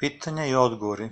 Pitanja i odgovori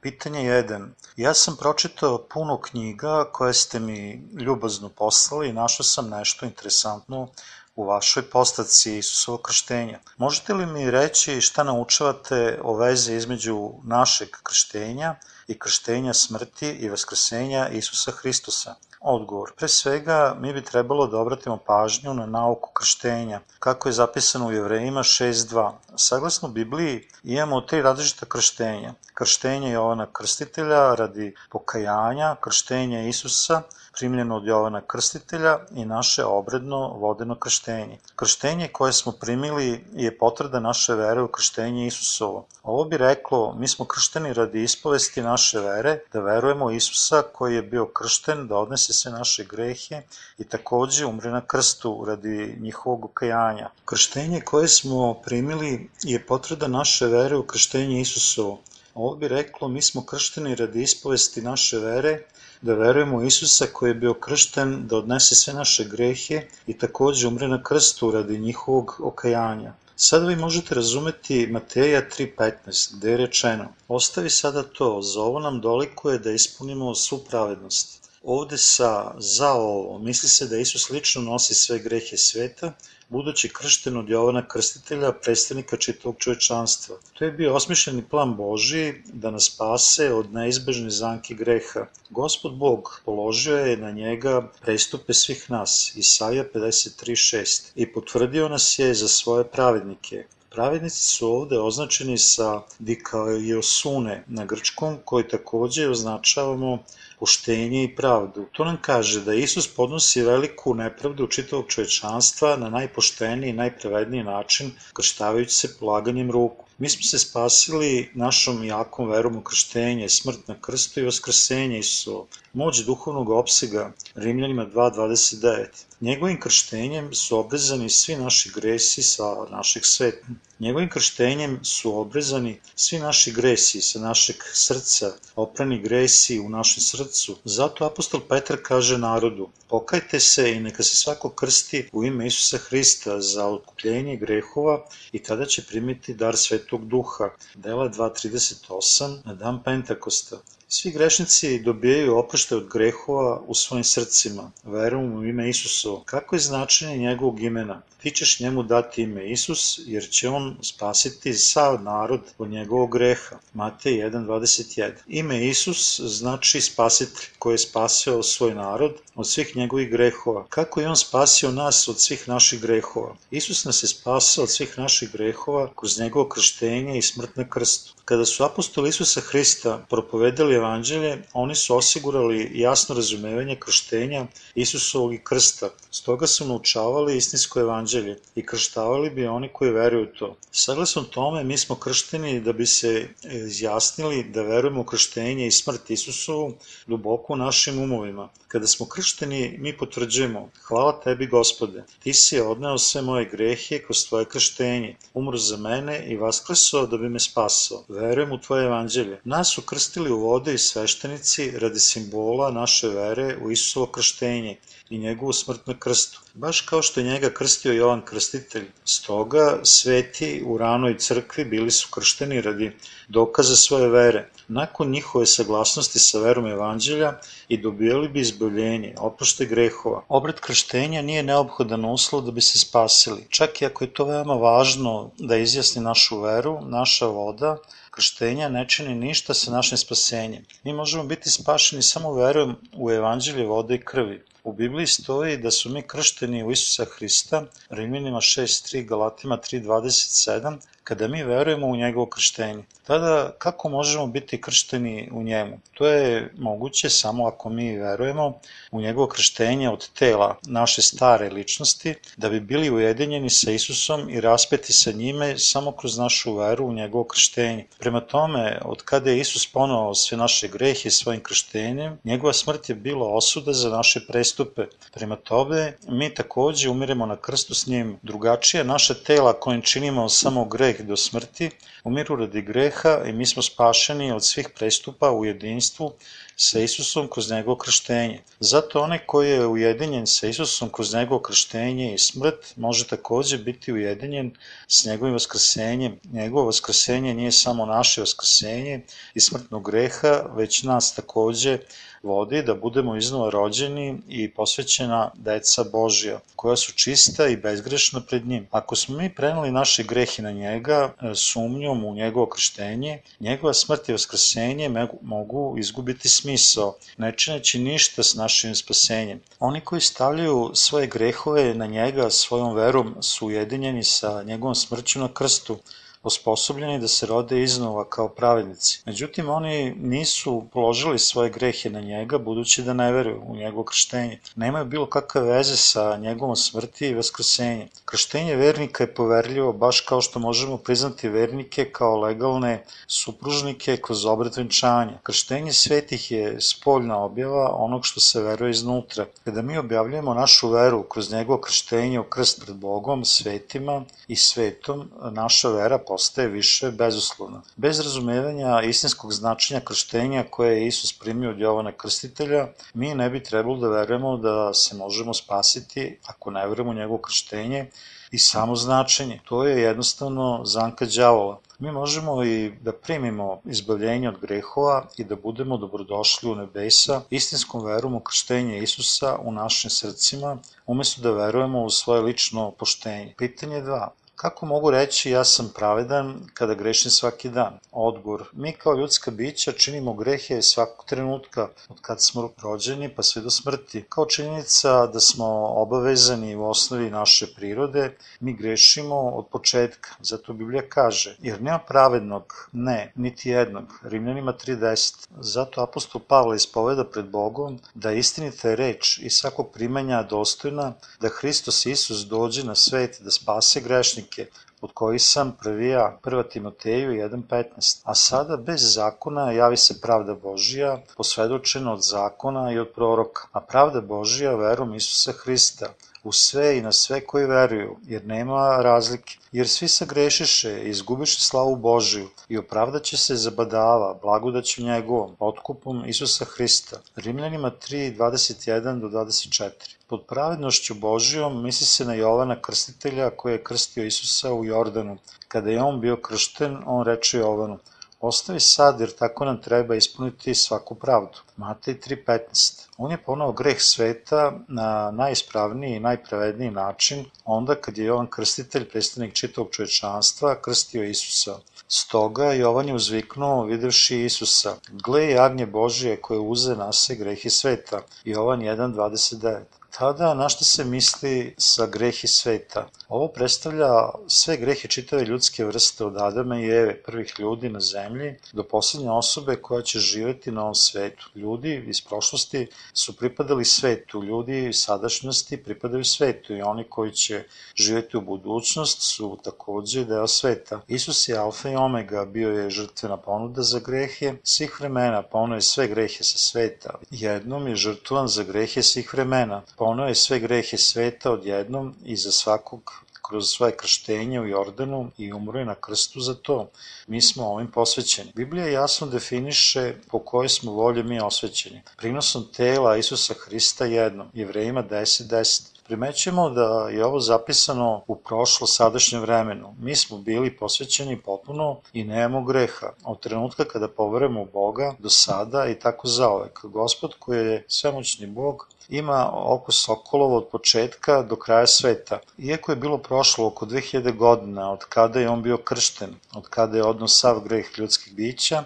Pitanje 1. Ja sam pročitao puno knjiga koje ste mi ljubazno poslali i našao sam nešto interesantno u vašoj postaci Isusovog krštenja. Možete li mi reći šta naučavate o vezi između našeg krštenja i krštenja smrti i vaskrsenja Isusa Hristusa? Odgovor. Pre svega, mi bi trebalo da obratimo pažnju na nauku krštenja, kako je zapisano u Jevrejima 6.2. Saglasno Bibliji imamo tri različita krštenja. Krštenje Jovana Krstitelja radi pokajanja, krštenje Isusa primljeno od Jovana Krstitelja i naše obredno vodeno krštenje. Krštenje koje smo primili je potvrda naše vere u krštenje Isusovo. Ovo bi reklo, mi smo kršteni radi ispovesti naše vere, da verujemo Isusa koji je bio kršten, da odnese sve naše grehe i takođe umre na krstu radi njihovog ukajanja. Krštenje koje smo primili je potvrda naše vere u krštenje Isusovo. Ovo bi reklo, mi smo kršteni radi ispovesti naše vere, da verujemo u Isusa koji je bio kršten, da odnese sve naše grehe i takođe umre na krstu radi njihovog okajanja. Sada vi možete razumeti Mateja 3.15, gde je rečeno Ostavi sada to, za ovo nam dolikuje da ispunimo svu pravednost. Ovde sa za ovo misli se da Isus lično nosi sve grehe sveta, budući kršten od Jovana Krstitelja, predstavnika čitavog čovečanstva. To je bio osmišljeni plan Boži da nas spase od neizbežne zanke greha. Gospod Bog položio je na njega prestupe svih nas, Isaija 53.6, i potvrdio nas je za svoje pravednike. Pravednici su ovde označeni sa dikaiosune na grčkom, koji takođe označavamo poštenje i pravdu. To nam kaže da Isus podnosi veliku nepravdu čitavog čovečanstva na najpošteniji i najpravedniji način, krštavajući se polaganjem ruku. Mi smo se spasili našom jakom verom u krštenje, smrt na krstu i vaskrsenje Isusovog. Moć duhovnog opsega, Rimljanima 2.29. Njegovim krštenjem su obrezani svi naši gresi sa našeg sveta. Njegovim krštenjem su obrezani svi naši gresi sa našeg srca, oprani gresi u našem srcu. Zato apostol Petar kaže narodu, pokajte se i neka se svako krsti u ime Isusa Hrista za otkupljenje grehova i tada će primiti dar Svetog Duha. Dela 2.38 na dan Pentakosta. Svi grešnici dobijaju oprošte od grehova u svojim srcima, verom u ime Isusovo. Kako je značenje njegovog imena? Ti ćeš njemu dati ime Isus, jer će on spasiti sav narod od njegovog greha. Matej 1.21 Ime Isus znači spasitelj koji je spasio svoj narod od svih njegovih grehova. Kako je on spasio nas od svih naših grehova? Isus nas je spasao od svih naših grehova kroz njegovo krštenje i smrt na krstu. Kada su apostoli Isusa Hrista propovedali evanđelje, oni su osigurali jasno razumevanje krštenja Isusovog i krsta. Stoga su naučavali istinsko evanđelje i krštavali bi oni koji veruju to. Saglasno tome, mi smo kršteni da bi se izjasnili da verujemo u krštenje i smrt Isusovu duboko u našim umovima. Kada smo kršteni, mi potvrđujemo, hvala tebi gospode, ti si odneo sve moje grehe kroz tvoje krštenje, umro za mene i vaskresao da bi me spasao. Verujem u tvoje evanđelje. Nas su krstili u vode i sveštenici radi simbola naše vere u Isusovo krštenje i njegovu smrt na krstu. Baš kao što je njega krstio Jovan Krstitelj. Stoga sveti u ranoj crkvi bili su kršteni radi dokaza svoje vere. Nakon njihove saglasnosti sa verom evanđelja i dobijali bi izbavljenje, oprošte grehova. Obred krštenja nije neophodan uslov da bi se spasili. Čak i ako je to veoma važno da izjasni našu veru, naša voda, krštenja ne čini ništa sa našim spasenjem. Mi možemo biti spašeni samo verujem u evanđelje vode i krvi. U Bibliji stoji da su mi kršteni u Isusa Hrista, Rimljanima 6.3, Galatima 3.27, kada mi verujemo u njegovo krštenje. Tada kako možemo biti kršteni u njemu? To je moguće samo ako mi verujemo u njegovo krštenje od tela naše stare ličnosti, da bi bili ujedinjeni sa Isusom i raspeti sa njime samo kroz našu veru u njegovo krštenje. Prema tome, od kada je Isus ponovao sve naše grehe svojim krštenjem, njegova smrt je bila osuda za naše prestupe. Prema tome, mi takođe umiremo na krstu s njim. Drugačije, naše tela kojim činimo samo greh do smrti, umiru radi greha i mi smo spašeni od svih prestupa u jedinstvu sa Isusom kroz njegovo krštenje. Zato onaj koji je ujedinjen sa Isusom kroz njegovo krštenje i smrt može takođe biti ujedinjen s njegovim vaskrsenjem. Njegovo vaskrsenje nije samo naše vaskrsenje i smrtnog greha, već nas takođe vodi da budemo iznova rođeni i posvećena deca Božja, koja su čista i bezgrešna pred njim. Ako smo mi prenali naše grehe na njega, e, sumnjom u njegovo krštenje, njegova smrt i vaskrsenje mogu izgubiti smisao, ne čineći ništa s našim spasenjem. Oni koji stavljaju svoje grehove na njega svojom verom su ujedinjeni sa njegovom smrću na krstu, osposobljeni da se rode iznova kao pravednici. Međutim, oni nisu položili svoje grehe na njega, budući da ne veruju u njegovo krštenje. Nemaju bilo kakve veze sa njegovom smrti i vaskrsenjem. Krštenje vernika je poverljivo, baš kao što možemo priznati vernike kao legalne supružnike kroz obred venčanja. Krštenje svetih je spoljna objava onog što se veruje iznutra. Kada mi objavljujemo našu veru kroz njegovo krštenje u krst pred Bogom, svetima i svetom, naša vera postaje više bezuslovna. Bez razumevanja istinskog značenja krštenja koje je Isus primio od Jovana Krstitelja, mi ne bi trebalo da verujemo da se možemo spasiti ako ne verujemo njegovo krštenje i samo značenje. To je jednostavno zanka đavola. Mi možemo i da primimo izbavljenje od grehova i da budemo dobrodošli u nebesa istinskom verom u krštenje Isusa u našim srcima, umesto da verujemo u svoje lično poštenje. Pitanje 2. Kako mogu reći ja sam pravedan kada grešim svaki dan? Odgovor. Mi kao ljudska bića činimo grehe svakog trenutka, od kad smo rođeni pa sve do smrti. Kao činjenica da smo obavezani u osnovi naše prirode, mi grešimo od početka. Zato Biblija kaže, jer nema pravednog, ne, niti jednog. Rimljanima 3.10. Zato apostol Pavle ispoveda pred Bogom da istinita je reč i svakog primanja dostojna da Hristos Isus dođe na svet da spase grešnike učenike, od kojih sam prvi ja, 1. Timoteju 1.15. A sada bez zakona javi se pravda Božija, posvedočena od zakona i od proroka, a pravda Božija verom Isusa Hrista, u sve i na sve koji veruju, jer nema razlike. Jer svi sagrešiše i izgubiše slavu Božiju i opravdaće se za badava, blagodaću njegovom, otkupom Isusa Hrista. Rimljanima 3, 21 do 24. Pod pravednošću Božijom misli se na Jovana krstitelja koji je krstio Isusa u Jordanu. Kada je on bio kršten, on reče Jovanu, Ostavi sad, jer tako nam treba ispuniti svaku pravdu. Matej 3.15 On je ponao greh sveta na najispravniji i najpravedniji način, onda kad je Jovan Krstitelj, predstavnik čitavog čovečanstva, krstio Isusa. Stoga Jovan je uzviknuo, videvši Isusa, gle je agnje Božije koje uze nase grehi sveta. Jovan 1.29 Tada na što se misli sa grehi sveta? Ovo predstavlja sve grehe čitave ljudske vrste od Adama i Eve, prvih ljudi na zemlji, do poslednje osobe koja će živeti na ovom svetu. Ljudi iz prošlosti su pripadali svetu, ljudi iz sadašnjosti pripadaju svetu i oni koji će živeti u budućnost su takođe deo sveta. Isus je alfa i omega, bio je žrtvena ponuda za grehe svih vremena, pa ono je sve grehe sa sveta. Jednom je žrtvovan za grehe svih vremena, pa ono je sve grehe sveta odjednom i za svakog kroz svoje krštenje u Jordanu i umro je na krstu za to. Mi smo ovim posvećeni. Biblija jasno definiše po kojoj smo volje mi osvećeni. Prinosom tela Isusa Hrista jednom, jevrejima 10.10. 10. Primećujemo da je ovo zapisano u prošlo sadašnjem vremenu. Mi smo bili posvećeni potpuno i nemamo greha. Od trenutka kada poverujemo u Boga do sada i tako zaovek. Gospod koji je svemoćni Bog ima oko Sokolova od početka do kraja sveta. Iako je bilo prošlo oko 2000 godina od kada je on bio kršten, od kada je odnos sav greh ljudskih bića,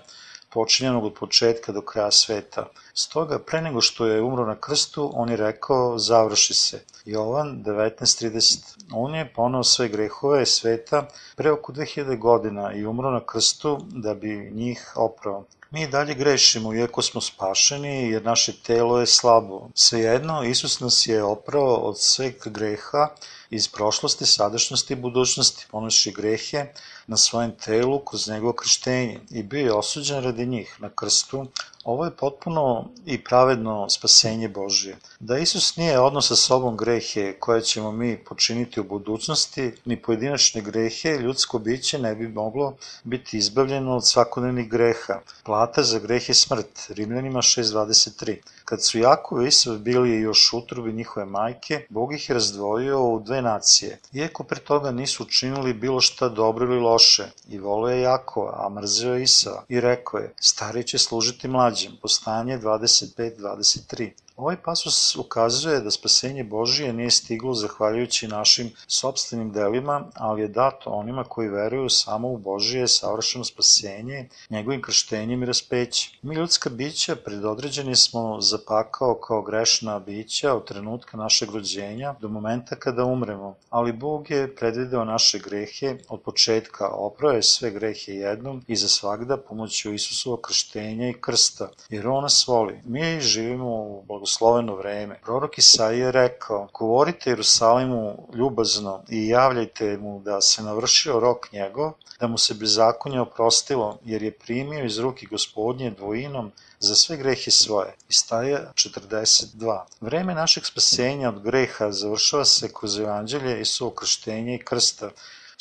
počinjenog od početka do kraja sveta. Stoga, pre nego što je umro na krstu, on je rekao, završi se. Jovan 19.30. On je ponao sve grehove sveta pre oko 2000 godina i umro na krstu da bi njih oprao. Mi dalje grešimo, iako smo spašeni, jer naše telo je slabo. Svejedno, Isus nas je oprao od sveg greha iz prošlosti, sadašnjosti i budućnosti, ponoši grehe na svojem telu kroz njegovo krštenje i bio je osuđen radi njih na krstu Ovo je potpuno i pravedno spasenje Božije. Da Isus nije odnos sa sobom grehe koje ćemo mi počiniti u budućnosti, ni pojedinačne grehe, ljudsko biće ne bi moglo biti izbavljeno od svakodnevnih greha. Plata za greh je smrt. Rimljanima 6.23. Kad su Jakov i Isav bili još utrobi njihove majke, Bog ih je razdvojio u dve nacije. Iako pre toga nisu učinili bilo šta dobro ili loše, i volio je Jakova, a mrzeo je Isava, i rekao je, stari će služiti mlađim, postanje 25-23. Ovaj pasus ukazuje da spasenje Božije nije stiglo zahvaljujući našim sobstvenim delima, ali je dato onima koji veruju samo u Božije savršeno spasenje, njegovim krštenjem i raspećem. Mi ljudska bića predodređeni smo za pakao kao grešna bića od trenutka našeg rođenja do momenta kada umremo, ali Bog je predvideo naše grehe od početka, oprao je sve grehe jednom i za svagda pomoću Isusova krštenja i krsta, jer On nas voli. Mi živimo u blagoslovenju blagosloveno vreme. Prorok Isaija je rekao, govorite Jerusalimu ljubazno i javljajte mu da se navršio rok njegov, da mu se bezakonje oprostilo, jer je primio iz ruki gospodnje dvojinom za sve grehe svoje. Istaja 42. Vreme našeg spasenja od greha završava se kroz evanđelje i su krštenje i krsta,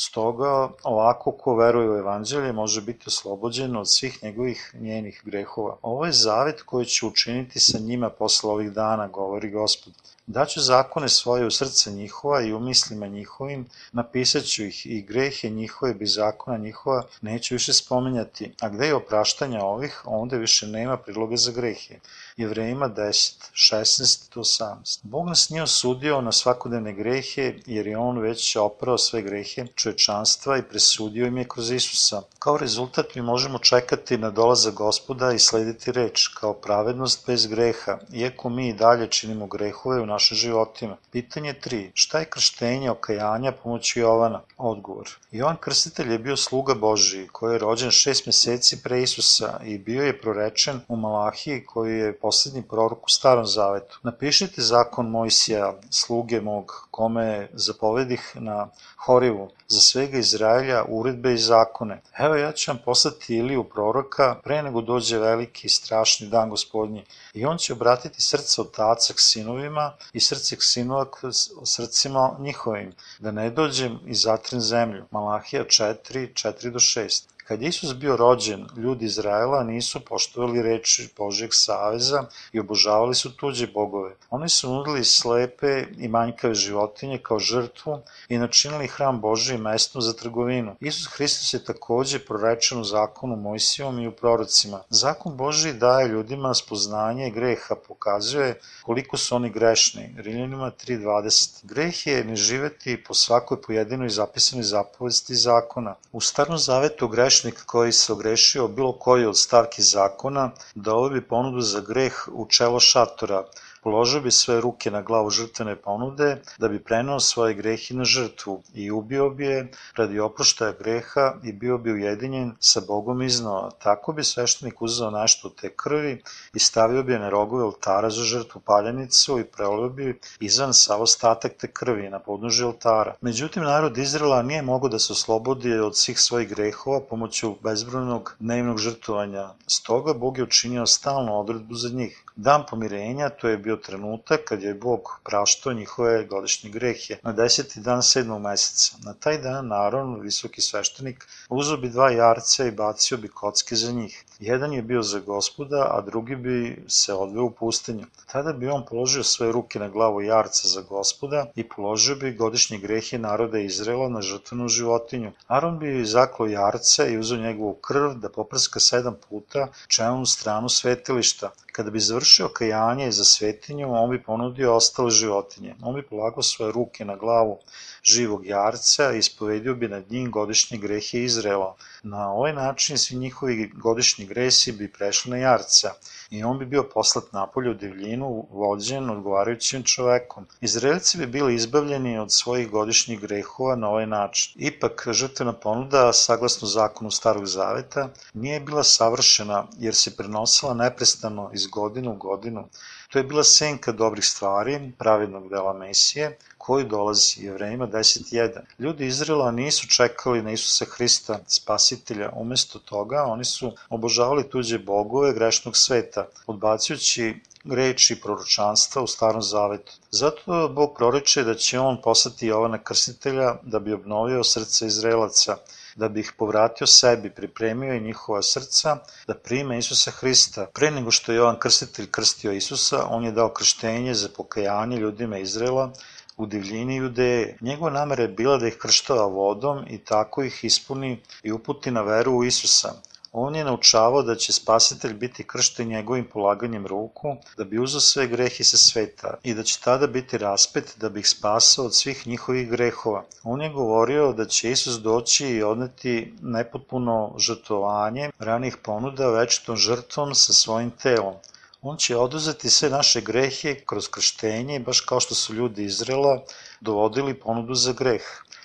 Stoga, ovako ko veruje u evanđelje može biti oslobođen od svih njegovih njenih grehova. Ovo je zavet koji će učiniti sa njima posle ovih dana, govori gospod. Daću zakone svoje u srce njihova i u mislima njihovim, napisat ću ih i grehe njihove bi zakona njihova neću više spomenjati, a gde je opraštanja ovih, onda više nema priloga za grehe. Jevrejima 10, 16 18. Bog nas nije osudio na svakodnevne grehe, jer je On već oprao sve grehe čovečanstva i presudio im je kroz Isusa. Kao rezultat mi možemo čekati na dolazak gospoda i slediti reč, kao pravednost bez greha, iako mi i dalje činimo grehove u našim životima. Pitanje 3. Šta je krštenje okajanja pomoću Jovana? Odgovor. Jovan Krstitelj je bio sluga Božiji, koji je rođen šest meseci pre Isusa i bio je prorečen u Malahiji koji je poslednji prorok u Starom Zavetu. Napišite zakon Mojsija, sluge mog, kome zapovedih na Horivu, za svega Izraelja uredbe i zakone. Evo ja ću vam poslati Iliju proroka pre nego dođe veliki i strašni dan gospodnji i on će obratiti srce otaca k sinovima i srce k sinova k srcima njihovim, da ne dođem i zatren zemlju. Malahija 4, 4 do 6. Kad Isus bio rođen, ljudi Izraela nisu poštovali reči Božijeg saveza i obožavali su tuđe bogove. Oni su nudili slepe i manjkave životinje kao žrtvu i načinili hram Božiji mestom za trgovinu. Isus Hristos je takođe prorečen u zakonu Mojsivom i u prorocima. Zakon Božiji daje ljudima spoznanje greha, pokazuje koliko su oni grešni. Rimljanima 3.20. Greh je ne živeti po svakoj pojedinoj zapisanoj zapovesti zakona. U Starom Zavetu greš grešnik koji se ogrešio bilo koji od stavki zakona, dao bi ponudu za greh u čelo šatora, Položio bi svoje ruke na glavu žrtvene ponude da bi prenao svoje grehi na žrtvu i ubio bi je radi oproštaja greha i bio bi ujedinjen sa Bogom iznova. Tako bi sveštenik uzeo nešto te krvi i stavio bi je na rogove oltara za žrtvu paljenicu i prelio bi izvan sav ostatak te krvi na podnoži oltara. Međutim, narod Izrela nije mogao da se oslobodi od svih svojih grehova pomoću bezbrojnog dnevnog žrtvovanja. Stoga Bog je učinio stalnu odredbu za njih. Dan pomirenja, to je bio trenutak kad je Bog praštao njihove godišnje grehe na deseti dan sedmog meseca. Na taj dan Naron, visoki sveštenik, uzao bi dva jarca i bacio bi kocke za njih. Jedan je bio za gospoda, a drugi bi se odveo u pustinju. Tada bi on položio svoje ruke na glavu jarca za gospoda i položio bi godišnje grehe naroda Izrela na žrtvenu životinju. Aron bi zaklo jarca i uzeo njegovu krv da poprska sedam puta čelnu stranu svetilišta. Kada bi završio kajanje za svetinju, on bi ponudio ostale životinje. On bi polagao svoje ruke na glavu živog jarca i ispovedio bi nad njim godišnje grehe Izrela. Na ovaj način svi njihovi godišnji gresi bi prešli na jarca i on bi bio poslat napolje u divljinu, vođen odgovarajućim čovekom. Izraelci bi bili izbavljeni od svojih godišnjih grehova na ovaj način. Ipak, žrtvena ponuda, saglasno zakonu Starog Zaveta, nije bila savršena jer se prenosila neprestano iz godine u godinu. To je bila senka dobrih stvari, pravednog dela Mesije, koji dolazi jevrejima 10.1. Ljudi Izrela nisu čekali na Isusa Hrista, spasitelja, umesto toga oni su obožavali tuđe bogove grešnog sveta, odbacujući reči proročanstva u starom zavetu. Zato Bog proriče da će on poslati Jovana Krstitelja da bi obnovio srce Izraelaca, da bi ih povratio sebi, pripremio i njihova srca da prime Isusa Hrista. Pre nego što je Jovan Krstitelj krstio Isusa, on je dao krštenje za pokajanje ljudima Izrela u divljini Judeje. Njegova namera je bila da ih krštava vodom i tako ih ispuni i uputi na veru u Isusa. On je naučavao da će spasitelj biti kršten njegovim polaganjem ruku, da bi uzao sve grehe sa sveta i da će tada biti raspet da bi ih spasao od svih njihovih grehova. On je govorio da će Isus doći i odneti nepotpuno žrtovanje ranih ponuda večitom žrtvom sa svojim telom. On će oduzeti sve naše grehe kroz krštenje, baš kao što su ljudi Izrela dovodili ponudu za greh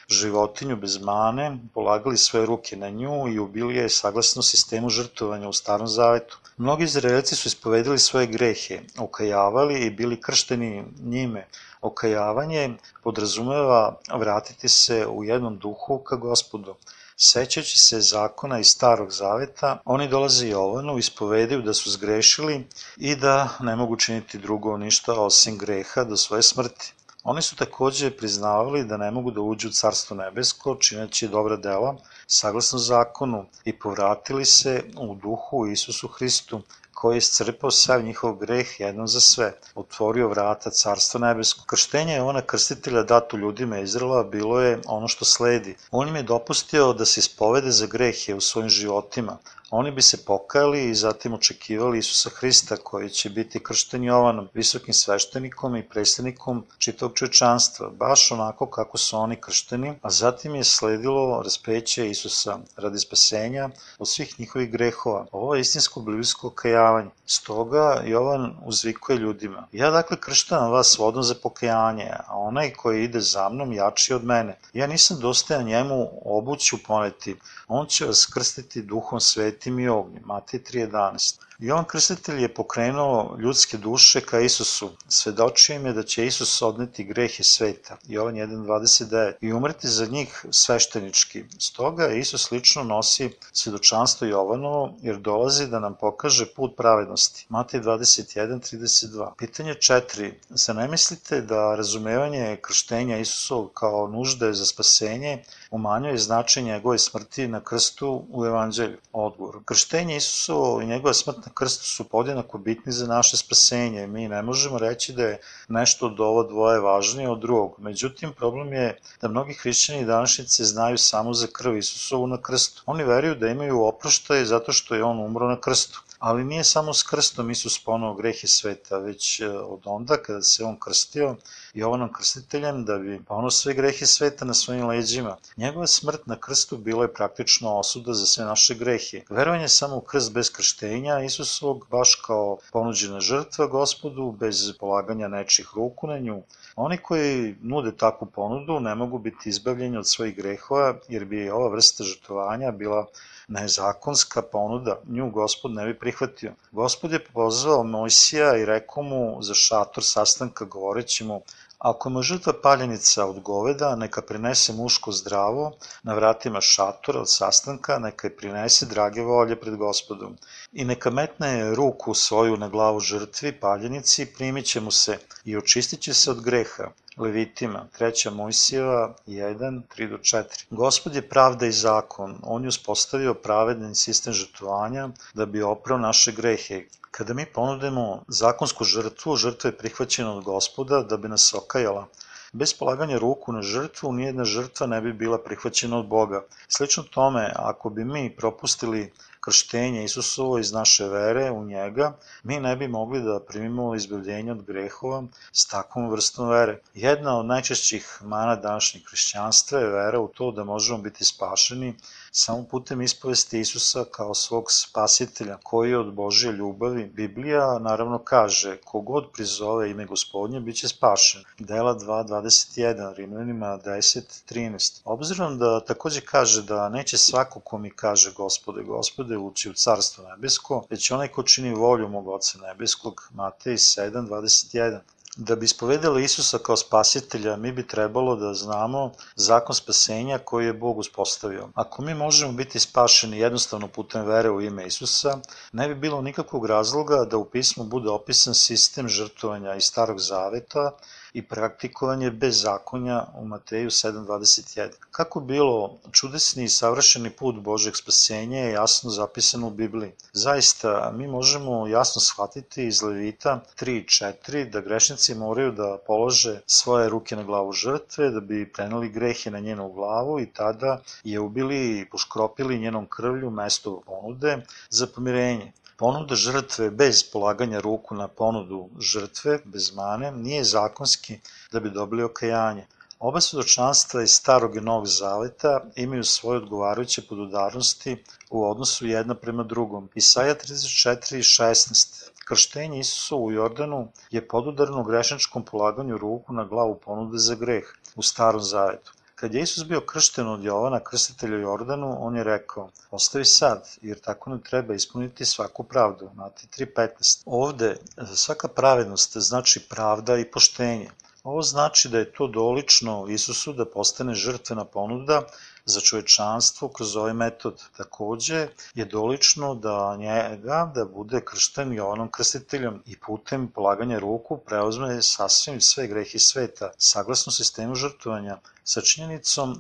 životinju bez mane, polagali svoje ruke na nju i ubili je saglasno sistemu žrtovanja u Starom Zavetu. Mnogi Izraelci su ispovedili svoje grehe, okajavali i bili kršteni njime. Okajavanje podrazumeva vratiti se u jednom duhu ka gospodu. Sećajući se zakona iz Starog Zaveta, oni dolaze Jovanu, ispovedaju da su zgrešili i da ne mogu činiti drugo ništa osim greha do svoje smrti. Oni su takođe priznavali da ne mogu da uđu u Carstvo nebesko, čineći dobra dela, saglasno zakonu, i povratili se u duhu Isusu Hristu, koji je iscrpao sav njihov greh jednom za sve, otvorio vrata Carstva nebesko. Krštenje je ona krstitelja datu ljudima Izrela bilo je ono što sledi. On im je dopustio da se ispovede za grehe u svojim životima, Oni bi se pokajali i zatim očekivali Isusa Hrista koji će biti kršten Jovanom, visokim sveštenikom i predstavnikom čitavog čovečanstva, baš onako kako su oni kršteni, a zatim je sledilo raspeće Isusa radi spasenja od svih njihovih grehova. Ovo je istinsko biblijsko kajavanje. Stoga Jovan uzvikuje ljudima. Ja dakle krštam vas vodom za pokajanje, a onaj koji ide za mnom jači od mene. Ja nisam dostajan njemu obuću poneti. On će vas krstiti duhom svetim i ognjem. Matej 3.11. Jovan Krstitelj je pokrenuo ljudske duše ka Isusu. Svedočio im je da će Isus odneti grehe sveta. Jovan 1.29. I umreti za njih sveštenički. Stoga Isus lično nosi svedočanstvo Jovanovo jer dolazi da nam pokaže put pravednosti. Matej 21.32. Pitanje 4. Za ne mislite da razumevanje krštenja Isusov kao nužde za spasenje umanjuje značaj njegove smrti na krstu u evanđelju? Odgovor. Krštenje Isusovo i njegova smrt na krstu su podjednako bitni za naše spasenje. Mi ne možemo reći da je nešto od ovo dvoje važnije od drugog. Međutim, problem je da mnogi hrišćani današnjice znaju samo za krv Isusovu na krstu. Oni veruju da imaju oproštaje zato što je on umro na krstu. Ali nije samo s krstom Isus ponao grehe sveta, već e, od onda kada se on krstio Jovanom krstiteljem da bi ponao sve grehe sveta na svojim leđima. Njegova smrt na krstu bila je praktično osuda za sve naše grehe. Verovanje samo u krst bez krštenja Isusovog, baš kao ponuđena žrtva gospodu, bez polaganja nečih ruku na nju, Oni koji nude takvu ponudu ne mogu biti izbavljeni od svojih grehova, jer bi ova vrsta žrtovanja bila nezakonska ponuda, nju gospod ne bi prihvatio. Gospod je pozvao Mojsija i rekao mu za šator sastanka govoreći mu Ako mu žrtva paljenica od goveda, neka prinese muško zdravo na vratima šatora od sastanka, neka je prinese drage volje pred gospodom. I neka metne ruku svoju na glavu žrtvi paljenici, primit će mu se i očistit će se od greha. Levitima, 3. Mojsijeva 1, 3 do 4. Gospod je pravda i zakon, on je uspostavio pravedan sistem žrtvovanja da bi oprao naše grehe. Kada mi ponudimo zakonsku žrtvu, žrtva je prihvaćena od gospoda da bi nas okajala. Bez polaganja ruku na žrtvu, nijedna žrtva ne bi bila prihvaćena od Boga. Slično tome, ako bi mi propustili krštenje Isusovo iz naše vere u njega, mi ne bi mogli da primimo izbavljenje od grehova s takvom vrstom vere. Jedna od najčešćih mana današnjeg hrišćanstva je vera u to da možemo biti spašeni samo putem ispovesti Isusa kao svog spasitelja, koji je od Božje ljubavi. Biblija naravno kaže, kogod prizove ime gospodnje, bit će spašen. Dela 2.21, Rimljanima 10.13. Obzirom da takođe kaže da neće svako ko mi kaže gospode, gospode, ući u carstvo nebesko, već onaj ko čini volju mog Oca nebeskog, Matej 7.21. Da bi ispovedali Isusa kao spasitelja, mi bi trebalo da znamo zakon spasenja koji je Bog uspostavio. Ako mi možemo biti spašeni jednostavno putem vere u ime Isusa, ne bi bilo nikakvog razloga da u pismu bude opisan sistem žrtvovanja iz Starog Zaveta i praktikovanje bezakonja u Mateju 7.21. Kako bilo čudesni i savršeni put Božeg spasenja je jasno zapisano u Bibliji. Zaista, mi možemo jasno shvatiti iz Levita 3 i 4 da grešnici moraju da polože svoje ruke na glavu žrtve, da bi preneli grehe na njenu glavu i tada je ubili i poškropili njenom krvlju mesto ponude za pomirenje. Ponuda žrtve bez polaganja ruku na ponudu žrtve, bez mane, nije zakonski da bi dobili okajanje. Oba svedočanstva iz Starog i Novog Zaveta imaju svoje odgovarajuće podudarnosti u odnosu jedna prema drugom. Isaja 34 i 16 Krštenje Isusa u Jordanu je podudarno grešničkom polaganju ruku na glavu ponude za greh u Starom Zavetu. Kad je Isus bio kršten od Jovana, krstitelja Jordanu, on je rekao, ostavi sad, jer tako ne treba ispuniti svaku pravdu. Mati 3.15. Ovde svaka pravednost znači pravda i poštenje. Ovo znači da je to dolično Isusu da postane žrtvena ponuda za čovečanstvo kroz ovaj metod. Takođe je dolično da njega da bude kršten Jovanom krstiteljom i putem polaganja ruku preuzme sasvim sve grehi sveta, saglasno sistemu žrtvovanja, sa činjenicom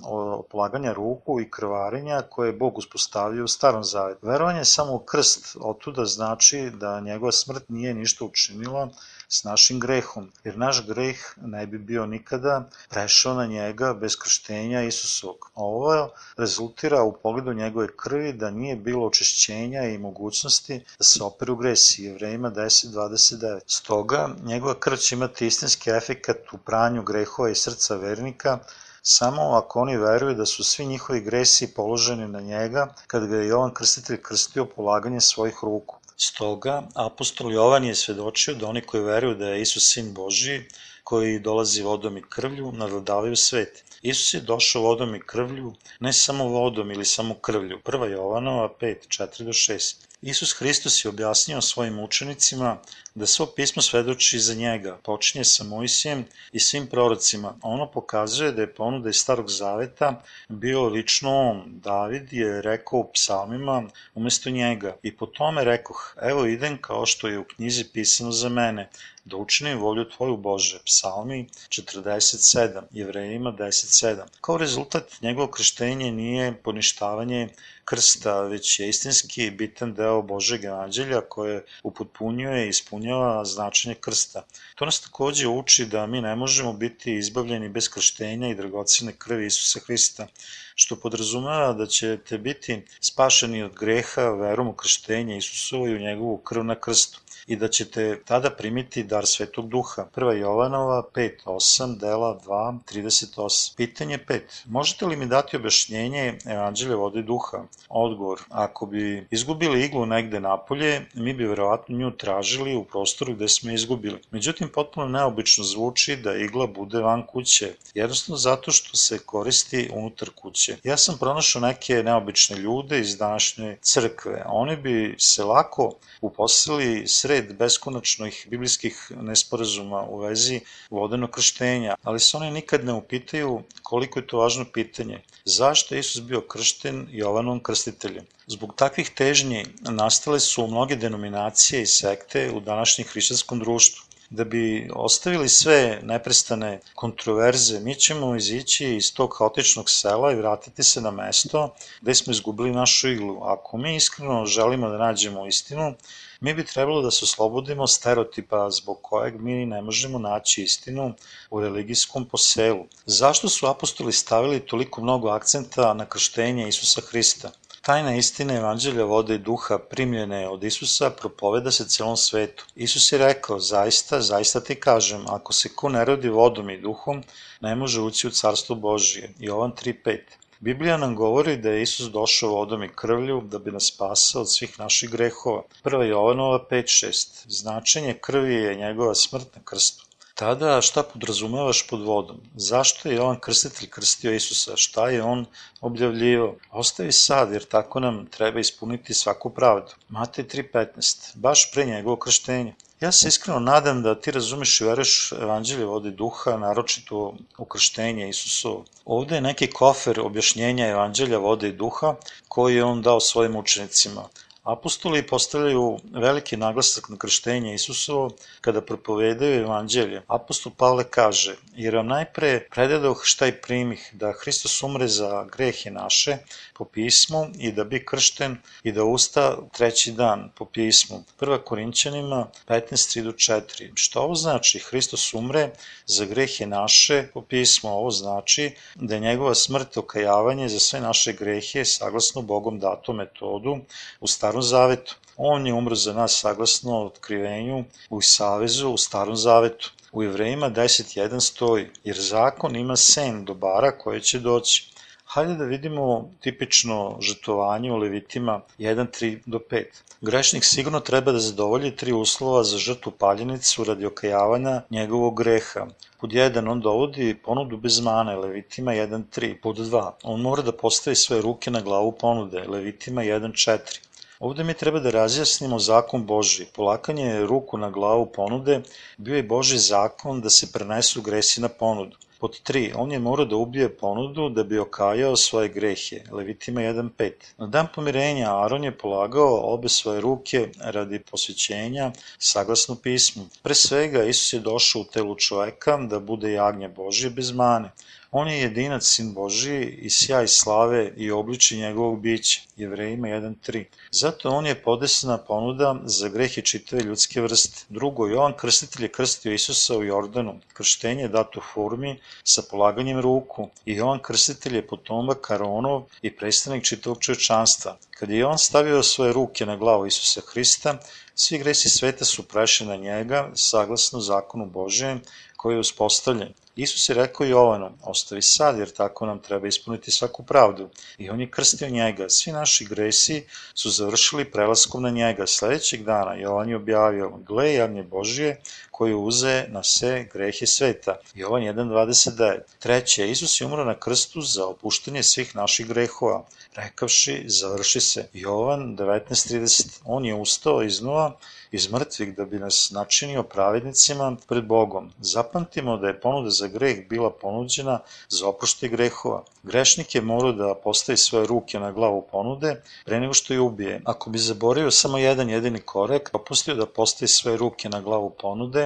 polaganja ruku i krvarenja koje je Bog uspostavio u starom zavetu. Verovanje samo u krst otuda znači da njegova smrt nije ništa učinila s našim grehom, jer naš greh ne bi bio nikada prešao na njega bez krštenja Isusovog. Ovo rezultira u pogledu njegove krvi da nije bilo očišćenja i mogućnosti da se operu gresi, jevrejima 10.29. Stoga, njegova krv će imati istinski efekat u pranju grehova i srca vernika, samo ako oni veruju da su svi njihovi gresi položeni na njega kad ga je Jovan Krstitelj krstio polaganjem svojih ruku. Stoga, apostol Jovan je svedočio da oni koji veruju da je Isus sin Božiji, koji dolazi vodom i krvlju, nadladavaju svet. Isus je došao vodom i krvlju, ne samo vodom ili samo krvlju. 1. Jovanova 5, 4 do 6. Isus Hristos je objasnio svojim učenicima da svo pismo svedoči za njega, počinje sa Mojsijem i svim prorocima. Ono pokazuje da je ponuda iz Starog Zaveta bio lično on. David je rekao u psalmima umesto njega i po tome rekoh, evo idem kao što je u knjizi pisano za mene, da učinim volju Tvoju Bože. Psalmi 47, Jevrejima 10.7. Kao rezultat njegovo krštenje nije poništavanje krsta, već je istinski bitan deo Božeg evanđelja koje upotpunjuje i ispunjava značenje krsta. To nas takođe uči da mi ne možemo biti izbavljeni bez krštenja i dragocene krvi Isusa Hrista, što podrazumeva da ćete biti spašeni od greha verom u krštenje Isusovo i u njegovu krv na krstu i da ćete tada primiti dar Svetog Duha. 1. Jovanova 5.8, dela 2, 38. Pitanje 5. Možete li mi dati objašnjenje Evanđelja vode duha? Odgovor. Ako bi izgubili iglu negde napolje, mi bi verovatno nju tražili u prostoru gde smo izgubili. Međutim, potpuno neobično zvuči da igla bude van kuće, jednostavno zato što se koristi unutar kuće. Ja sam pronašao neke neobične ljude iz današnje crkve. Oni bi se lako uposlili sred beskonačnih biblijskih nesporazuma u vezi vodenog krštenja, ali se oni nikad ne upitaju koliko je to važno pitanje. Zašto je Isus bio kršten Jovanom krstiteljem? Zbog takvih težnji nastale su mnoge denominacije i sekte u današnjem hrišćanskom društvu da bi ostavili sve neprestane kontroverze, mi ćemo izići iz tog haotičnog sela i vratiti se na mesto gde smo izgubili našu iglu. Ako mi iskreno želimo da nađemo istinu, mi bi trebalo da se oslobodimo stereotipa zbog kojeg mi ne možemo naći istinu u religijskom poselu. Zašto su apostoli stavili toliko mnogo akcenta na krštenje Isusa Hrista? Tajna istina evanđelja vode i duha primljene od Isusa propoveda se celom svetu. Isus je rekao, zaista, zaista ti kažem, ako se ko ne rodi vodom i duhom, ne može ući u carstvo Božije. Jovan 3.5 Biblija nam govori da je Isus došao vodom i krvlju da bi nas spasao od svih naših grehova. 1. Jovanova 5.6. Značenje krvi je njegova smrt na krstu. Tada šta podrazumavaš pod vodom? Zašto je Jovan Krstitelj krstio Isusa? Šta je on objavljivao? Ostavi sad, jer tako nam treba ispuniti svaku pravdu. Matej 3.15. Baš pre njegovo krštenje. Ja se iskreno nadam da ti razumeš i veruješ evanđelje vode duha, naročito ukrštenje Isusovo. Ovde je neki kofer objašnjenja evanđelja vode i duha koji je on dao svojim učenicima. Apostoli postavljaju veliki naglasak na krštenje Isusovo kada propovedaju evanđelje. Apostol Pavle kaže, jer vam najpre predadoh šta i primih, da Hristos umre za grehe naše po pismu i da bi kršten i da usta treći dan po pismu. 1. Korinćanima 15.3-4. Što ovo znači? Hristos umre za grehe naše po pismu. Ovo znači da je njegova smrt okajavanje za sve naše grehe saglasno Bogom dato metodu u starom zavetu. On je umro za nas saglasno otkrivenju u Savezu u starom zavetu. U Jevrejima 10.1 stoji, jer zakon ima sen dobara koje će doći. Hajde da vidimo tipično žrtovanje u Levitima 1.3 do 5. Grešnik sigurno treba da zadovolji tri uslova za žrtvu paljenicu radi okajavanja njegovog greha. Pod 1 on dovodi ponudu bez mane, Levitima 1.3. Pod 2 on mora da postavi svoje ruke na glavu ponude, Levitima 1.4. Ovde mi treba da razjasnimo zakon Boži. Polakanje ruku na glavu ponude bio je Boži zakon da se prenesu gresi na ponudu. Pod 3. On je morao da ubije ponudu da bi okajao svoje grehe. Levitima 1.5. Na dan pomirenja Aron je polagao obe svoje ruke radi posvećenja saglasno pismu. Pre svega Isus je došao u telu čoveka da bude jagnje Božije bez mane. On je jedinac sin Božiji i sjaj slave i obliči njegovog bića. Jevrejima 1.3. Zato on je podesna ponuda za grehe čitave ljudske vrste. Drugo, Jovan Krstitelj je krstio Isusa u Jordanu. Krštenje je dato formi sa polaganjem ruku i Jovan Krstitelj je potomak Karonov i predstavnik čitavog čovečanstva. Kad je on stavio svoje ruke na glavu Isusa Hrista, svi gresi sveta su prešli na njega, saglasno zakonu Božijem, koji je uspostavljen. Isus je rekao Jovanu, ostavi sad jer tako nam treba ispuniti svaku pravdu. I on je krstio njega. Svi naši gresi su završili prelaskom na njega. Sledećeg dana Jovan je objavio, gle javnje Božije koji uze na sve grehe sveta. Jovan 1.29. Treće, Isus je umro na krstu za opuštenje svih naših grehova, rekavši, završi se. Jovan 19.30. On je ustao iznova iz mrtvih da bi nas načinio pravednicima pred Bogom. Zapamtimo da je ponuda za greh bila ponuđena za oprošte grehova. Grešnik je morao da postavi svoje ruke na glavu ponude pre nego što je ubije. Ako bi zaboravio samo jedan jedini korek, opustio da postavi svoje ruke na glavu ponude,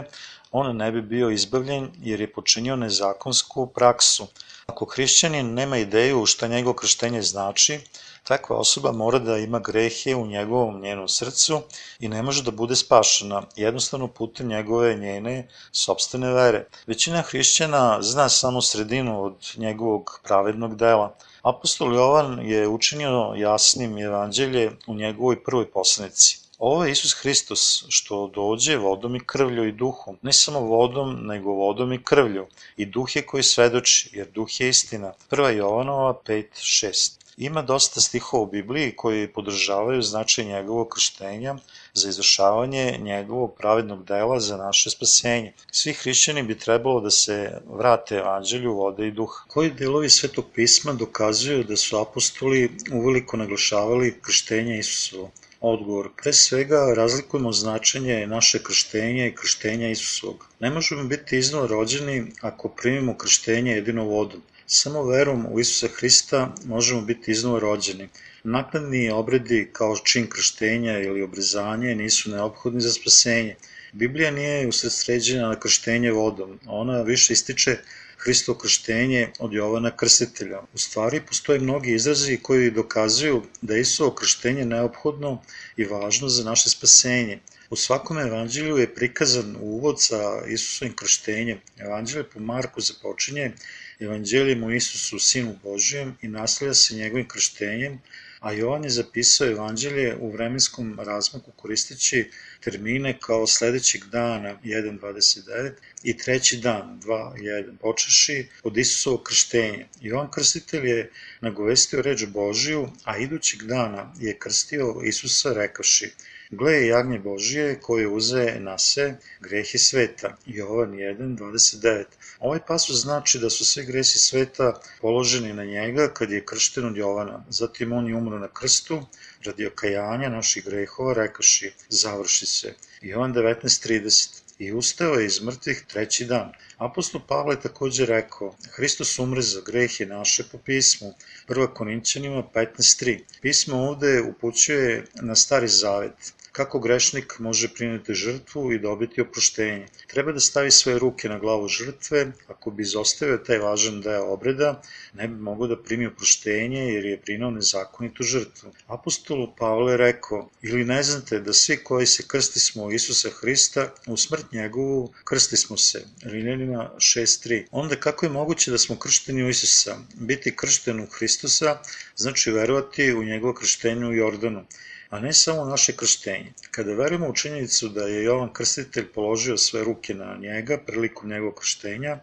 on ne bi bio izbavljen jer je počinio nezakonsku praksu. Ako hrišćanin nema ideju šta njegovo krštenje znači, takva osoba mora da ima grehe u njegovom njenom srcu i ne može da bude spašena, jednostavno putem njegove njene sobstvene vere. Većina hrišćana zna samo sredinu od njegovog pravednog dela. Apostol Jovan je učinio jasnim evanđelje u njegovoj prvoj poslanici. Ovo je Isus Hristos što dođe vodom i krvlju i duhom, ne samo vodom, nego vodom i krvlju. I duh je koji svedoči, jer duh je istina. 1. Jovanova 5.6 Ima dosta stihova u Bibliji koji podržavaju značaj njegovog krštenja za izvršavanje njegovog pravednog dela za naše spasenje. Svi hrišćani bi trebalo da se vrate evanđelju vode i duha. Koji delovi Svetog pisma dokazuju da su apostoli uveliko naglašavali krštenje Isusovo? Odgovor. Pre svega razlikujemo značenje naše krštenja i krštenja Isusovog. Ne možemo biti iznova rođeni ako primimo krštenje jedino vodom. Samo verom u Isusa Hrista možemo biti iznova rođeni. Naknadni obredi kao čin krštenja ili obrezanje nisu neophodni za spasenje. Biblija nije usredsređena na krštenje vodom, ona više ističe Hristo krštenje od Jovana Krstitelja. U stvari postoje mnogi izrazi koji dokazuju da je Isuo krštenje neophodno i važno za naše spasenje. U svakom evanđelju je prikazan uvod sa Isusovim krštenjem. Evanđelje po Marku započinje evanđeljem o Isusu, Sinu Božijem i naslija se njegovim krštenjem, a Jovan je zapisao evanđelje u vremenskom razmaku koristeći termine kao sledećeg dana 1.29 i treći dan 2.1 počeši od Isusovog krštenja. Jovan Krstitelj je nagovestio reč Božiju, a idućeg dana je krstio Isusa rekavši Gle je jagnje Božije koje uze na se grehe sveta. Jovan 1.29. Ovaj pasus znači da su svi gresi sveta položeni na njega kad je kršten od Jovana. Zatim on je umro na krstu radi okajanja naših grehova rekaši završi se. Jovan 19.30 i ustao je iz mrtvih treći dan. Apostol Pavle je takođe rekao, Hristos umre za grehe naše po pismu, 1. Korinćanima 15.3. Pismo ovde upućuje na stari zavet, kako grešnik može primiti žrtvu i dobiti oproštenje. Treba da stavi svoje ruke na glavu žrtve, ako bi izostavio taj važan deo obreda, ne bi mogo da primi oproštenje jer je prinao nezakonitu žrtvu. Apostol Pavle rekao, ili ne znate da svi koji se krsti smo u Isusa Hrista, u smrt njegovu krsti smo se. Rimljanima 6.3. Onda kako je moguće da smo kršteni u Isusa? Biti kršten u Hristusa znači verovati u njegovo krštenje u Jordanu a ne samo naše krštenje. Kada verujemo u činjenicu da je Jovan Krstitelj položio sve ruke na njega prilikom njegovog krštenja,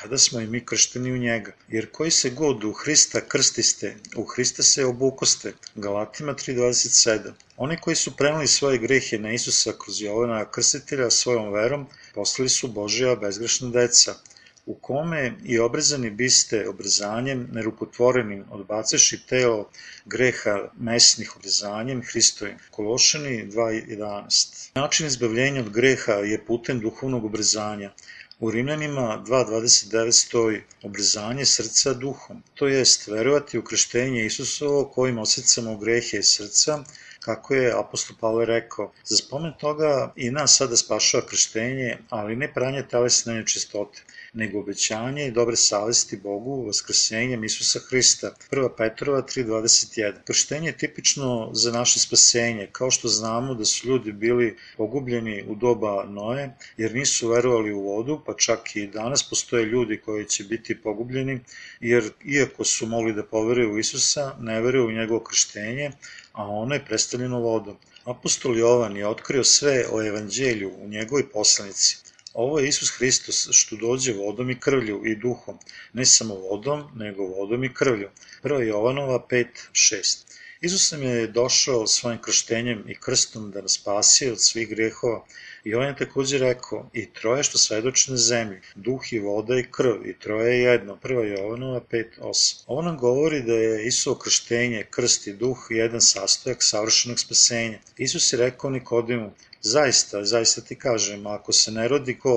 tada smo i mi kršteni u njega. Jer koji se god u Hrista krstiste, u Hrista se obukoste. Galatima 3.27 Oni koji su prenali svoje grehe na Isusa kroz Jovana Krstitelja svojom verom, postali su Božja bezgrešna deca u kome i obrezani biste obrezanjem nerukotvorenim odbaceši telo greha mesnih obrezanjem Hristovim. Kološani 2.11 Način izbavljenja od greha je putem duhovnog obrezanja. U Rimljanima 2.29 stoji obrezanje srca duhom, to jest verovati u krštenje Isusovo kojim osjecamo grehe srca, kako je apostol Pavle rekao, za spomen toga i nas sada spašava krštenje, ali ne pranje telesne nečistote nego obećanje i dobre savesti Bogu vaskrsenjem Isusa Hrista. 1. Petrova 3.21. Krštenje je tipično za naše spasenje, kao što znamo da su ljudi bili pogubljeni u doba Noe, jer nisu verovali u vodu, pa čak i danas postoje ljudi koji će biti pogubljeni, jer iako su mogli da poveruju u Isusa, ne veruju u njegovo krštenje, a ono je predstavljeno vodom. Apostol Jovan je otkrio sve o evanđelju u njegovoj poslanici. Ovo je Isus Hristos što dođe vodom i krvlju i duhom, ne samo vodom, nego vodom i krvlju. 1. Jovanova 5, 6. Isus nam je došao svojim krštenjem i krstom da nas spasi od svih grehova i on je takođe rekao i troje što svedoče na zemlji, duh i voda i krv i troje je jedno, 1. Jovanova 5, 8. Ovo nam govori da je Isuo krštenje, krst i duh jedan sastojak savršenog spasenja. Isus je rekao Nikodimu, Zaista, zaista ti kažem, ako se ne rodi ko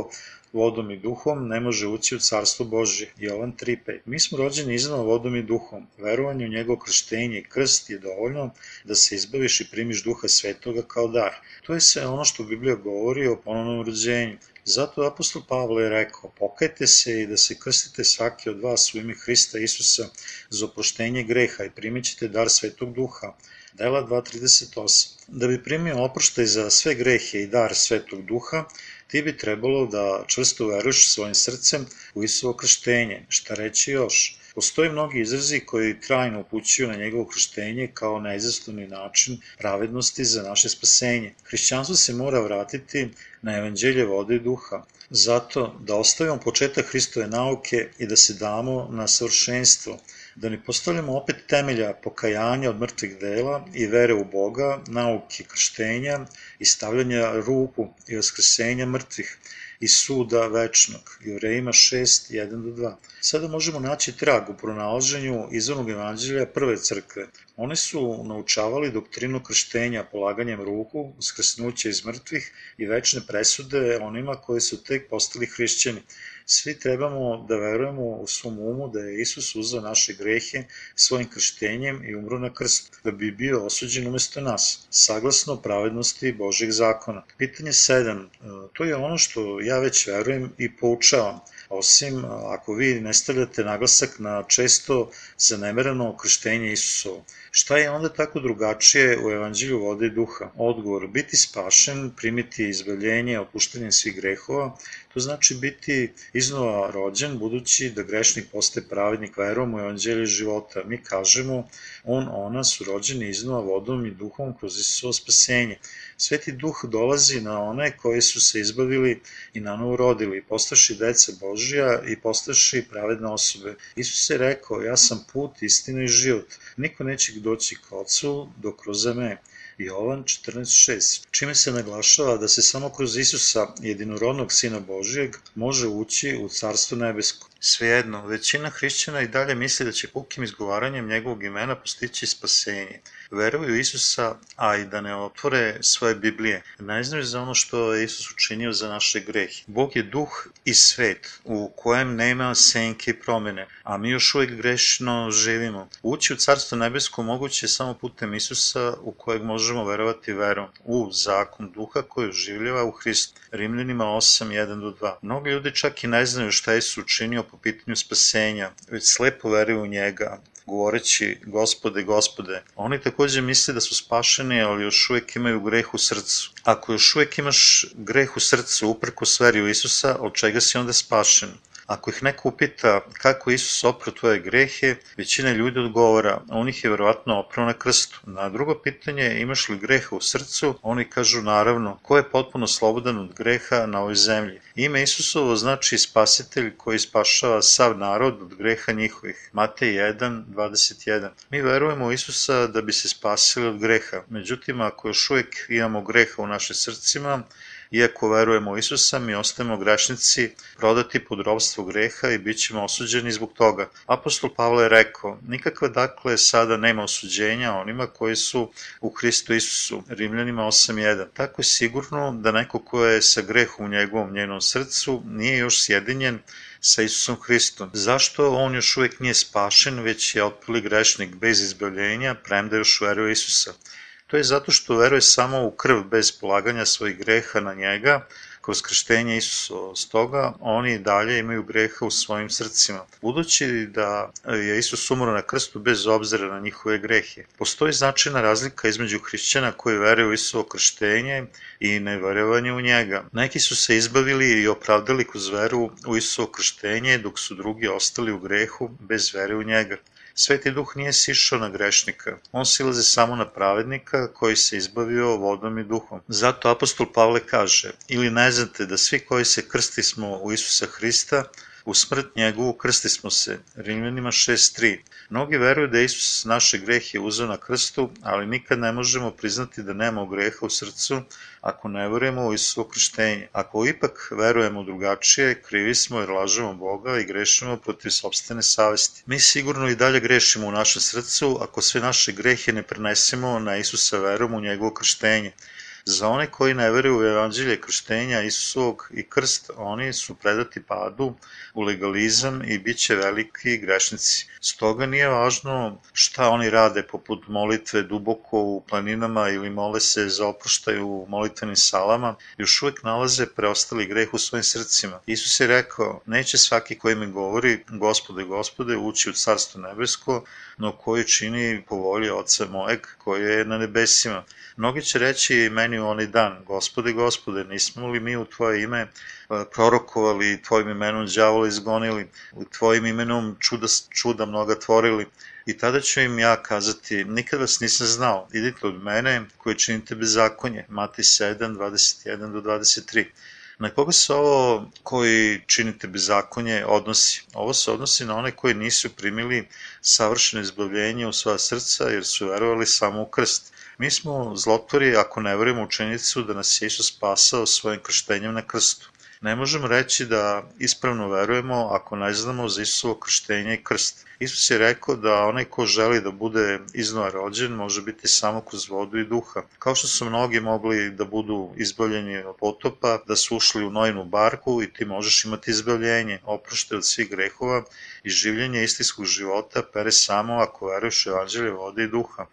vodom i duhom, ne može ući u carstvo Božje. Jovan 3.5. Mi smo rođeni iznova vodom i duhom. Verovanje u njegov krštenje i krst je dovoljno da se izbaviš i primiš duha svetoga kao dar. To je sve ono što Biblija govori o ponovnom rođenju. Zato apostol Pavle je rekao, pokajte se i da se krstite svaki od vas u ime Hrista Isusa za oproštenje greha i primit ćete dar svetog duha. Dela 2.38. Da bi primio oproštaj za sve grehe i dar svetog duha, ti bi trebalo da čvrsto veruješ svojim srcem u Isuo krštenje. Šta reći još? Postoji mnogi izrazi koji trajno upućuju na njegovo krštenje kao neizastavni način pravednosti za naše spasenje. Hrišćanstvo se mora vratiti na evanđelje vode i duha. Zato da ostavimo početak Hristove nauke i da se damo na savršenstvo, da ne postavljamo opet temelja pokajanja od mrtvih dela i vere u Boga, nauke krštenja i stavljanja ruku i vaskrsenja mrtvih i suda večnog. Jevrejima 6, 1 do 2. Sada možemo naći trag u pronalaženju izvornog evanđelja prve crkve. Oni su naučavali doktrinu krštenja polaganjem ruku, uskrsnuće iz mrtvih i večne presude onima koji su tek postali hrišćani. Svi trebamo da verujemo u svom umu da je Isus uzao naše grehe svojim krštenjem i umro na krstu, da bi bio osuđen umesto nas, saglasno pravednosti Božih zakona. Pitanje 7. E, to je ono što ja već verujem i poučavam osim ako vi ne stavljate naglasak na često zanemereno krštenje Isusovo. Šta je onda tako drugačije u evanđelju vode i duha? Odgovor, biti spašen, primiti izbavljenje, opuštenje svih grehova, to znači biti iznova rođen, budući da grešnik postaje pravednik verom u evanđelju života. Mi kažemo, on, ona su rođeni iznova vodom i duhom kroz Isusovo spasenje. Sveti duh dolazi na one koji su se izbavili i na novo rodili, postaši deca Božija i postaši pravedne osobe. Isus je rekao, ja sam put, istina i život. Niko neće doći ka ocu do kroz me. Jovan 14.6, čime se naglašava da se samo kroz Isusa, jedinorodnog Sina Božijeg, može ući u Carstvo nebesko. Svejedno, većina hrišćana i dalje misli da će pukim izgovaranjem njegovog imena postići spasenje. Veruju Isusa, a i da ne otvore svoje Biblije. Ne znaju za ono što je Isus učinio za naše grehe. Bog je duh i svet u kojem nema senke i promene, a mi još uvijek grešno živimo. Ući u Carstvo nebesko moguće je samo putem Isusa u kojeg možemo verovati verom, u zakon duha koji uživljava u Hristu. Rimljanima 8, 1 do 2. Mnogi ljudi čak i ne znaju šta je Isus učinio po pitanju spasenja, već slepo veruju u njega, govoreći gospode, gospode. Oni takođe misle da su spašeni, ali još uvek imaju greh u srcu. Ako još uvek imaš greh u srcu uprko sveri u Isusa, od čega si onda spašen? Ako ih neko upita kako Isus oprao tvoje grehe, većina ljudi odgovara, on ih je verovatno oprao na krstu. Na drugo pitanje, imaš li greha u srcu, oni kažu naravno, ko je potpuno slobodan od greha na ovoj zemlji. Ime Isusovo znači spasitelj koji spašava sav narod od greha njihovih. Matej 1, 21. Mi verujemo u Isusa da bi se spasili od greha. Međutim, ako još uvijek imamo greha u našim srcima, Iako verujemo u Isusa, mi ostajemo grešnici, prodati pod robstvo greha i bit ćemo osuđeni zbog toga. Apostol Pavle je rekao, nikakve dakle sada nema osuđenja onima koji su u Hristu Isusu, Rimljanima 8.1. Tako je sigurno da neko ko je sa grehom u njegovom njenom srcu nije još sjedinjen sa Isusom Hristom. Zašto on još uvek nije spašen, već je otpili grešnik bez izbavljenja, premda još veruje Isusa? To je zato što veruje samo u krv bez polaganja svojih greha na njega, kroz krštenje Isusa. Stoga oni dalje imaju greha u svojim srcima. Budući da je Isus umro na krstu bez obzira na njihove grehe. Postoji značajna razlika između hrišćana koji veruju u Isusovo krštenje i neverevanje u njega. Neki su se izbavili i opravdali kroz veru u Isusovo krštenje, dok su drugi ostali u grehu bez vere u njega. Sveti duh nije sišao na grešnika, on silaze samo na pravednika koji se izbavio vodom i duhom. Zato apostol Pavle kaže, ili ne znate da svi koji se krsti smo u Isusa Hrista, U smrt njegovu krsti smo se, Rimljanima 6.3. Mnogi veruju da Isus naše grehe uzeo na krstu, ali nikad ne možemo priznati da nema greha u srcu ako ne verujemo u Isusovo krštenje. Ako ipak verujemo drugačije, krivi smo jer lažemo Boga i grešimo protiv sobstvene savesti. Mi sigurno i dalje grešimo u našem srcu ako sve naše grehe ne prenesemo na Isusa verom u njegovo krštenje. Za one koji ne veruju u evanđelje krštenja Isusovog i krst, oni su predati padu u legalizam i bit će veliki grešnici. Stoga nije važno šta oni rade poput molitve duboko u planinama ili mole se za oproštaj u molitvenim salama, još uvek nalaze preostali greh u svojim srcima. Isus je rekao, neće svaki koji mi govori, gospode, gospode, ući u carstvo nebesko, no koji čini po volji oca mojeg koji je na nebesima. Mnogi će reći meni u onaj dan, gospode, gospode, nismo li mi u tvoje ime prorokovali, tvojim imenom đavola izgonili, tvojim imenom čuda, čuda mnoga tvorili, I tada ću im ja kazati, nikad vas nisam znao, idite od mene koji činite bezakonje. Matej 7, 21 do 23. Na koga se ovo koji činite bezakonje odnosi? Ovo se odnosi na one koji nisu primili savršeno izbavljenje u svoja srca jer su verovali samo u krst. Mi smo zlotvori ako ne verujemo učenicu da nas je Isus spasao svojim krštenjem na krstu. Ne možemo reći da ispravno verujemo ako ne znamo za Isusovo krštenje i krst. Isus je rekao da onaj ko želi da bude iznova rođen može biti samo kroz vodu i duha. Kao što su mnogi mogli da budu izbavljeni od potopa, da su ušli u nojnu barku i ti možeš imati izbavljenje, oprošte od svih grehova i življenje istinskog života pere samo ako veruješ u evanđelje vode i duha.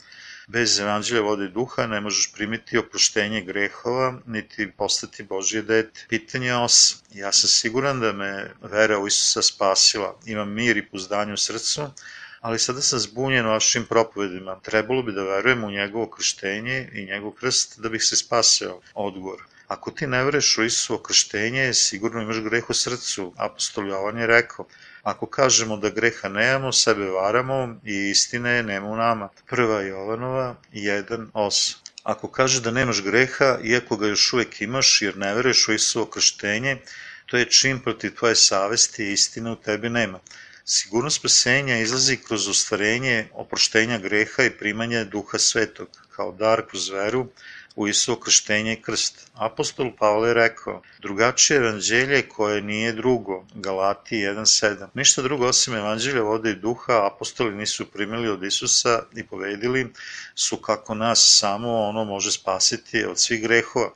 Bez evanđelja vode duha ne možeš primiti oproštenje grehova, niti postati Božje dete. Pitanje 8. Ja sam siguran da me vera u Isusa spasila. Imam mir i puzdanje u srcu, ali sada sam zbunjen vašim propovedima. Trebalo bi da verujem u njegovo krštenje i njegov krst da bih se spaseo. Odgovor. Ako ti ne veruješ u Isuo krštenje, sigurno imaš greh u srcu. Apostol Jovan je rekao, ako kažemo da greha nemamo, sebe varamo i istine nema u nama. Prva Jovanova 1.8 Ako kaže da nemaš greha, iako ga još uvek imaš, jer ne veruješ u Isuo krštenje, to je čin protiv tvoje savesti i istine u tebi nema. Sigurnost spasenja izlazi kroz ostvarenje oproštenja greha i primanje duha svetog, kao dar kroz veru u Isuo krštenje i krst. Apostol Pavle je rekao, drugačije evanđelje koje nije drugo, Galati 1.7. Ništa drugo osim evanđelja vode i duha apostoli nisu primili od Isusa i povedili su kako nas samo ono može spasiti od svih grehova.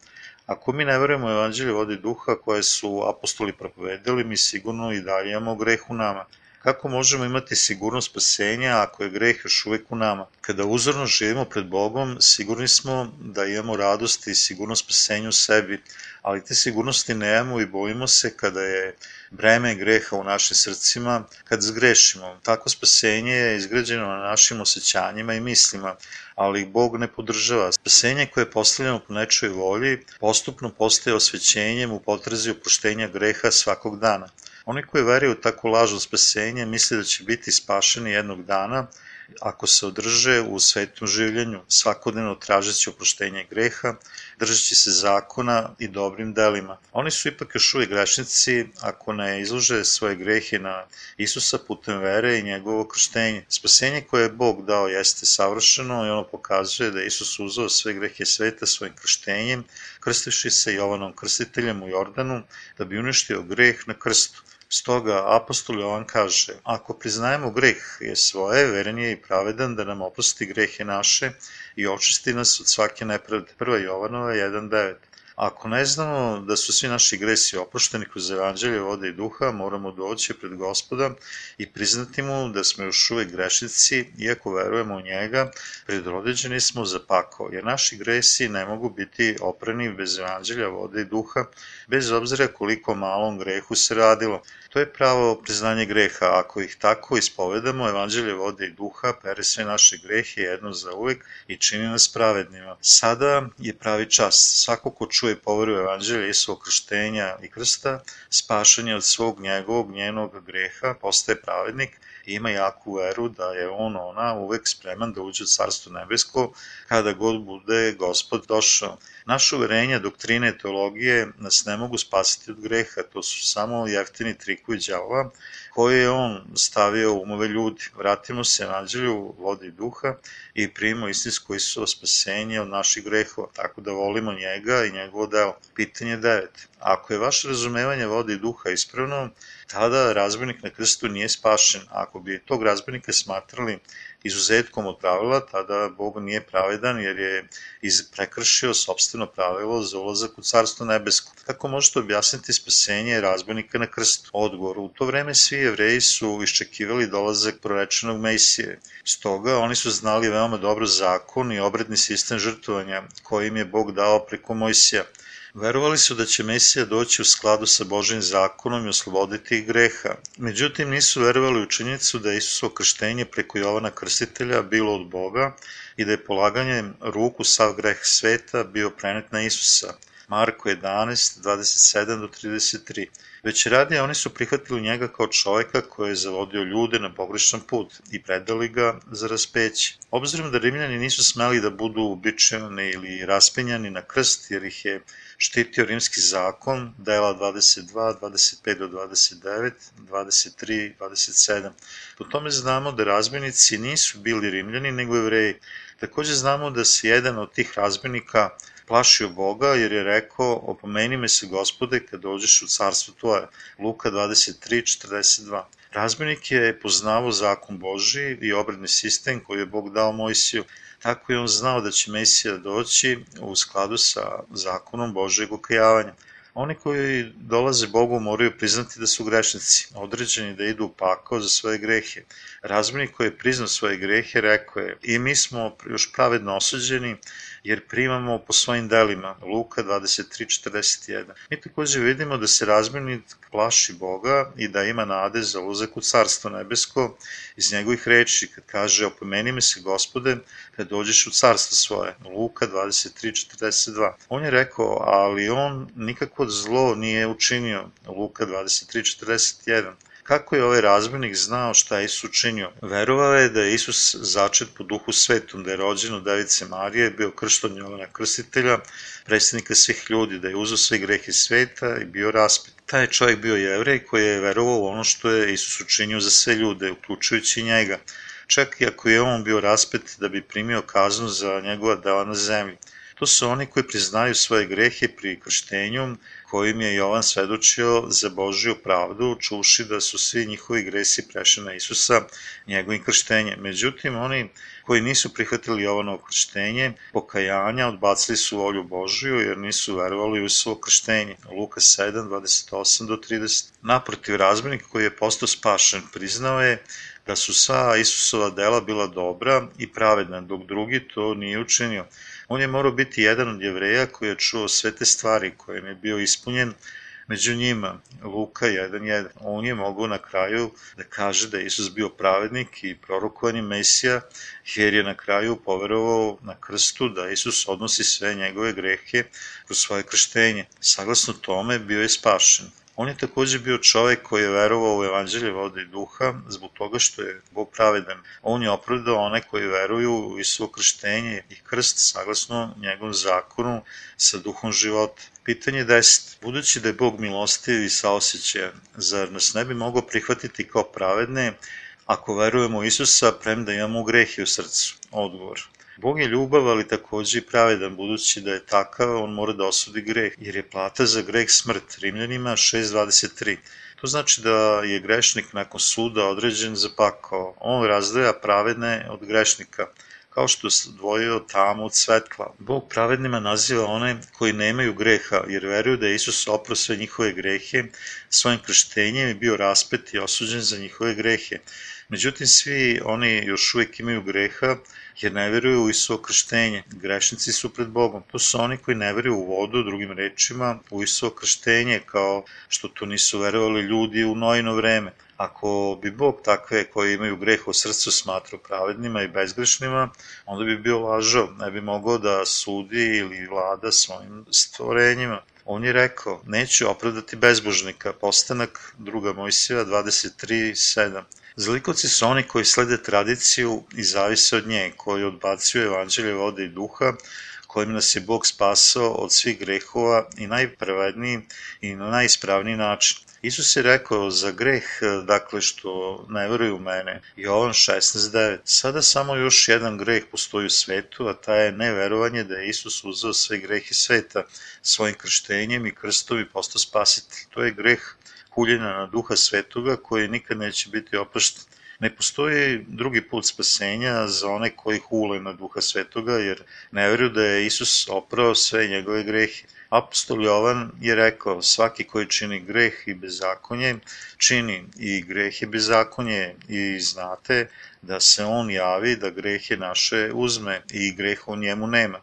Ako mi ne verujemo u evanđelje vode i duha koje su apostoli propovedali, mi sigurno i dalje imamo greh u nama. Kako možemo imati sigurnost spasenja ako je greh još uvek u nama? Kada uzorno živimo pred Bogom, sigurni smo da imamo radost i sigurnost spasenja u sebi, ali te sigurnosti nemamo i bojimo se kada je breme greha u našim srcima, kad zgrešimo. Tako spasenje je izgrađeno na našim osjećanjima i mislima, ali Bog ne podržava. Spasenje koje je postavljeno po nečoj volji postupno postaje osvećenjem u potrazi oproštenja greha svakog dana. Oni koji veraju u takvu lažu spasenje misle da će biti spašeni jednog dana ako se održe u svetom življenju, svakodnevno tražeći oproštenje greha, držeći se zakona i dobrim delima. Oni su ipak još uvijek grešnici ako ne izlože svoje grehe na Isusa putem vere i njegovo krštenje. Spasenje koje je Bog dao jeste savršeno i ono pokazuje da Isus uzao sve grehe sveta svojim krštenjem, krstivši se Jovanom krstiteljem u Jordanu da bi uništio greh na krstu. Stoga apostol Jovan kaže, ako priznajemo greh je svoje, veren je i pravedan da nam oprosti grehe naše i očisti nas od svake nepravde. 1. Jovanova 1.9 Ako ne znamo da su svi naši gresi oprošteni kroz evanđelje vode i duha, moramo doći pred gospoda i priznati mu da smo još uvek grešnici, iako verujemo u njega, predrodeđeni smo za pakao, jer naši gresi ne mogu biti oprani bez evanđelja vode i duha, bez obzira koliko malom grehu se radilo. To je pravo priznanje greha. Ako ih tako ispovedamo, evanđelje vode i duha pere sve naše grehe jedno za uvek i čini nas pravednima. Sada je pravi čas. Svako ko čuje poveru evanđelja svog krštenja i krsta, spašanje od svog njegovog njenog greha, postaje pravednik i ima jaku veru da je on, ona, uvek spreman da uđe u Carstvo nebesko kada god bude gospod došao. Naše uverenja, doktrine, teologije nas ne mogu spasiti od greha, to su samo jeftini trikovi đava koje je on stavio u umove ljudi. Vratimo se evanđelju vode i duha i primimo istinsko Isuo spasenje od naših grehova, tako da volimo njega i njegovo delo. Pitanje 9. Ako je vaše razumevanje vode i duha ispravno, tada razbojnik na krstu nije spašen. Ako bi tog razbojnika smatrali izuzetkom od pravila, tada Bog nije pravedan jer je prekršio sobstveno pravilo za ulazak u Carstvo nebesko. Kako možete objasniti spasenje razbojnika na krstu? Odgovor, u to vreme svi jevreji su iščekivali dolazak prorečenog Mesije. Stoga oni su znali veoma dobro zakon i obredni sistem žrtvovanja koji im je Bog dao preko Mojsija. Verovali su da će Mesija doći u skladu sa Božim zakonom i osloboditi ih greha. Međutim, nisu verovali u činjenicu da je Isusovo krštenje preko Jovana Krstitelja bilo od Boga i da je polaganjem ruku sav greh sveta bio prenet na Isusa. Marko 11, 27 do 33. Već radnije oni su prihvatili njega kao čoveka koji je zavodio ljude na pogrešan put i predali ga za raspeće. Obzirom da Rimljani nisu smeli da budu ubičeni ili raspenjani na krst jer ih je štitio rimski zakon, dela 22, 25 do 29, 23, 27. Po tome znamo da razbojnici nisu bili rimljani nego evreji. Takođe znamo da se jedan od tih razbojnika plašio Boga jer je rekao opomeni me se gospode kad dođeš u carstvo tvoje. Luka 23.42 Razbojnik je poznavao zakon Boži i obredni sistem koji je Bog dao Mojsiju. Tako je on znao da će Mesija doći u skladu sa zakonom Božeg okajavanja. Oni koji dolaze Bogu moraju priznati da su grešnici, određeni da idu u pakao za svoje grehe. Razmenik koji je priznao svoje grehe rekao je i mi smo još pravedno osuđeni jer primamo po svojim delima. Luka 23.41. Mi takođe vidimo da se razmenik plaši Boga i da ima nade za ulazak u carstvo nebesko iz njegovih reči kad kaže opomeni me se gospode kad dođeš u carstvo svoje. Luka 23.42. On je rekao, ali on nikako zlo nije učinio. Luka 23.41 kako je ovaj razbenik znao šta je Isus učinio. Verovao je da je Isus začet po duhu svetom, da je rođen od Device Marije, bio kršton Jovana Krstitelja, predstavnika svih ljudi, da je uzao sve grehe sveta i bio raspet. Taj čovjek bio jevrej koji je verovao ono što je Isus učinio za sve ljude, uključujući njega. Čak i ako je on bio raspet da bi primio kaznu za njegova dela na zemlji. To su oni koji priznaju svoje grehe pri krštenju, kojim je Jovan svedočio za Božiju pravdu, čuši da su svi njihovi gresi prešli na Isusa njegovim krštenjem. Međutim, oni koji nisu prihvatili Jovanovo krštenje, pokajanja, odbacili su volju Božiju jer nisu verovali u svoje krštenje. Luka 7, 28 do 30. Naprotiv, razmenik koji je postao spašen priznao je da su sva Isusova dela bila dobra i pravedna, dok drugi to nije učinio. On je morao biti jedan od jevreja koji je čuo sve te stvari kojim je bio ispunjen među njima, Luka 1.1. On je mogao na kraju da kaže da je Isus bio pravednik i prorokovani Mesija, jer je na kraju poverovao na krstu da Isus odnosi sve njegove grehe kroz svoje krštenje. Saglasno tome bio je spašen. On je takođe bio čovek koji je verovao u evanđelje vode i duha zbog toga što je Bog pravedan. On je opravdao one koji veruju u Isuo krštenje i krst saglasno njegovom zakonu sa duhom života. Pitanje 10. Budući da je Bog milostiv i saosećajan, zar nas ne bi mogao prihvatiti kao pravedne ako verujemo u Isusa premda imamo grehe u srcu? Odgovor. Bog je ljubav, ali takođe i pravedan, budući da je takav, on mora da osudi greh, jer je plata za greh smrt. Rimljanima 6.23. To znači da je grešnik nakon suda određen za pakao. On razdaja pravedne od grešnika kao što je dvojio tamo od svetla. Bog pravednima naziva one koji nemaju greha, jer veruju da je Isus oprao sve njihove grehe svojim krštenjem i bio raspet i osuđen za njihove grehe. Međutim, svi oni još uvijek imaju greha, jer ne veruju u Isuo krštenje. Grešnici su pred Bogom. To su oni koji ne veruju u vodu, drugim rečima, u Isuo krštenje, kao što to nisu verovali ljudi u nojno vreme. Ako bi Bog takve koji imaju greh u srcu smatrao pravednima i bezgrešnima, onda bi bio lažao, ne bi mogao da sudi ili vlada svojim stvorenjima. On je rekao, neću opravdati bezbožnika, postanak druga Mojsija 23.7. Zlikovci su oni koji slede tradiciju i zavise od nje, koji odbacuju evanđelje vode i duha, kojim nas je Bog spasao od svih grehova i najpravedniji i na najispravniji način. Isus je rekao za greh, dakle što ne veruju u mene, Jovan 16.9. Sada samo još jedan greh postoji u svetu, a ta je neverovanje da je Isus uzeo sve grehe sveta svojim krštenjem i krstom i postao spasitelj. To je greh huljenja na duha svetoga koji nikad neće biti oprošten. Ne postoji drugi put spasenja za one koji hule na duha svetoga, jer ne veruju da je Isus oprao sve njegove grehe. Apostol Jovan je rekao, svaki koji čini greh i bezakonje, čini i greh i bezakonje i znate da se on javi da grehe naše uzme i greh u njemu nema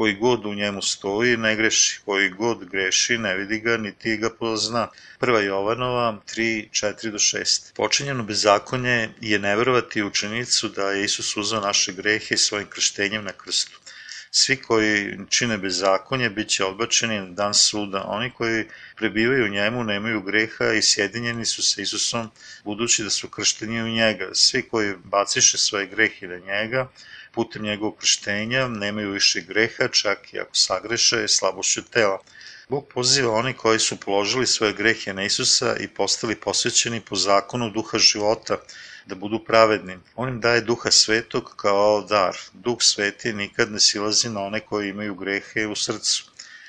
koji god u njemu stoji ne greši, koji god greši ne vidi ga niti ga pozna. Prva Jovanova 3, 4 do 6. Počinjeno bezakonje je neverovati učenicu da je Isus uzao naše grehe svojim krštenjem na krstu. Svi koji čine bezakonje bit će odbačeni na dan suda. Oni koji prebivaju u njemu nemaju greha i sjedinjeni su sa Isusom budući da su kršteni u njega. Svi koji baciše svoje grehe na njega putem njegovog krštenja nemaju više greha, čak i ako sagreše slabošću tela. Bog poziva oni koji su položili svoje grehe na Isusa i postali posvećeni po zakonu duha života, da budu pravedni. On im daje duha svetog kao dar. Duh sveti nikad ne silazi na one koji imaju grehe u srcu.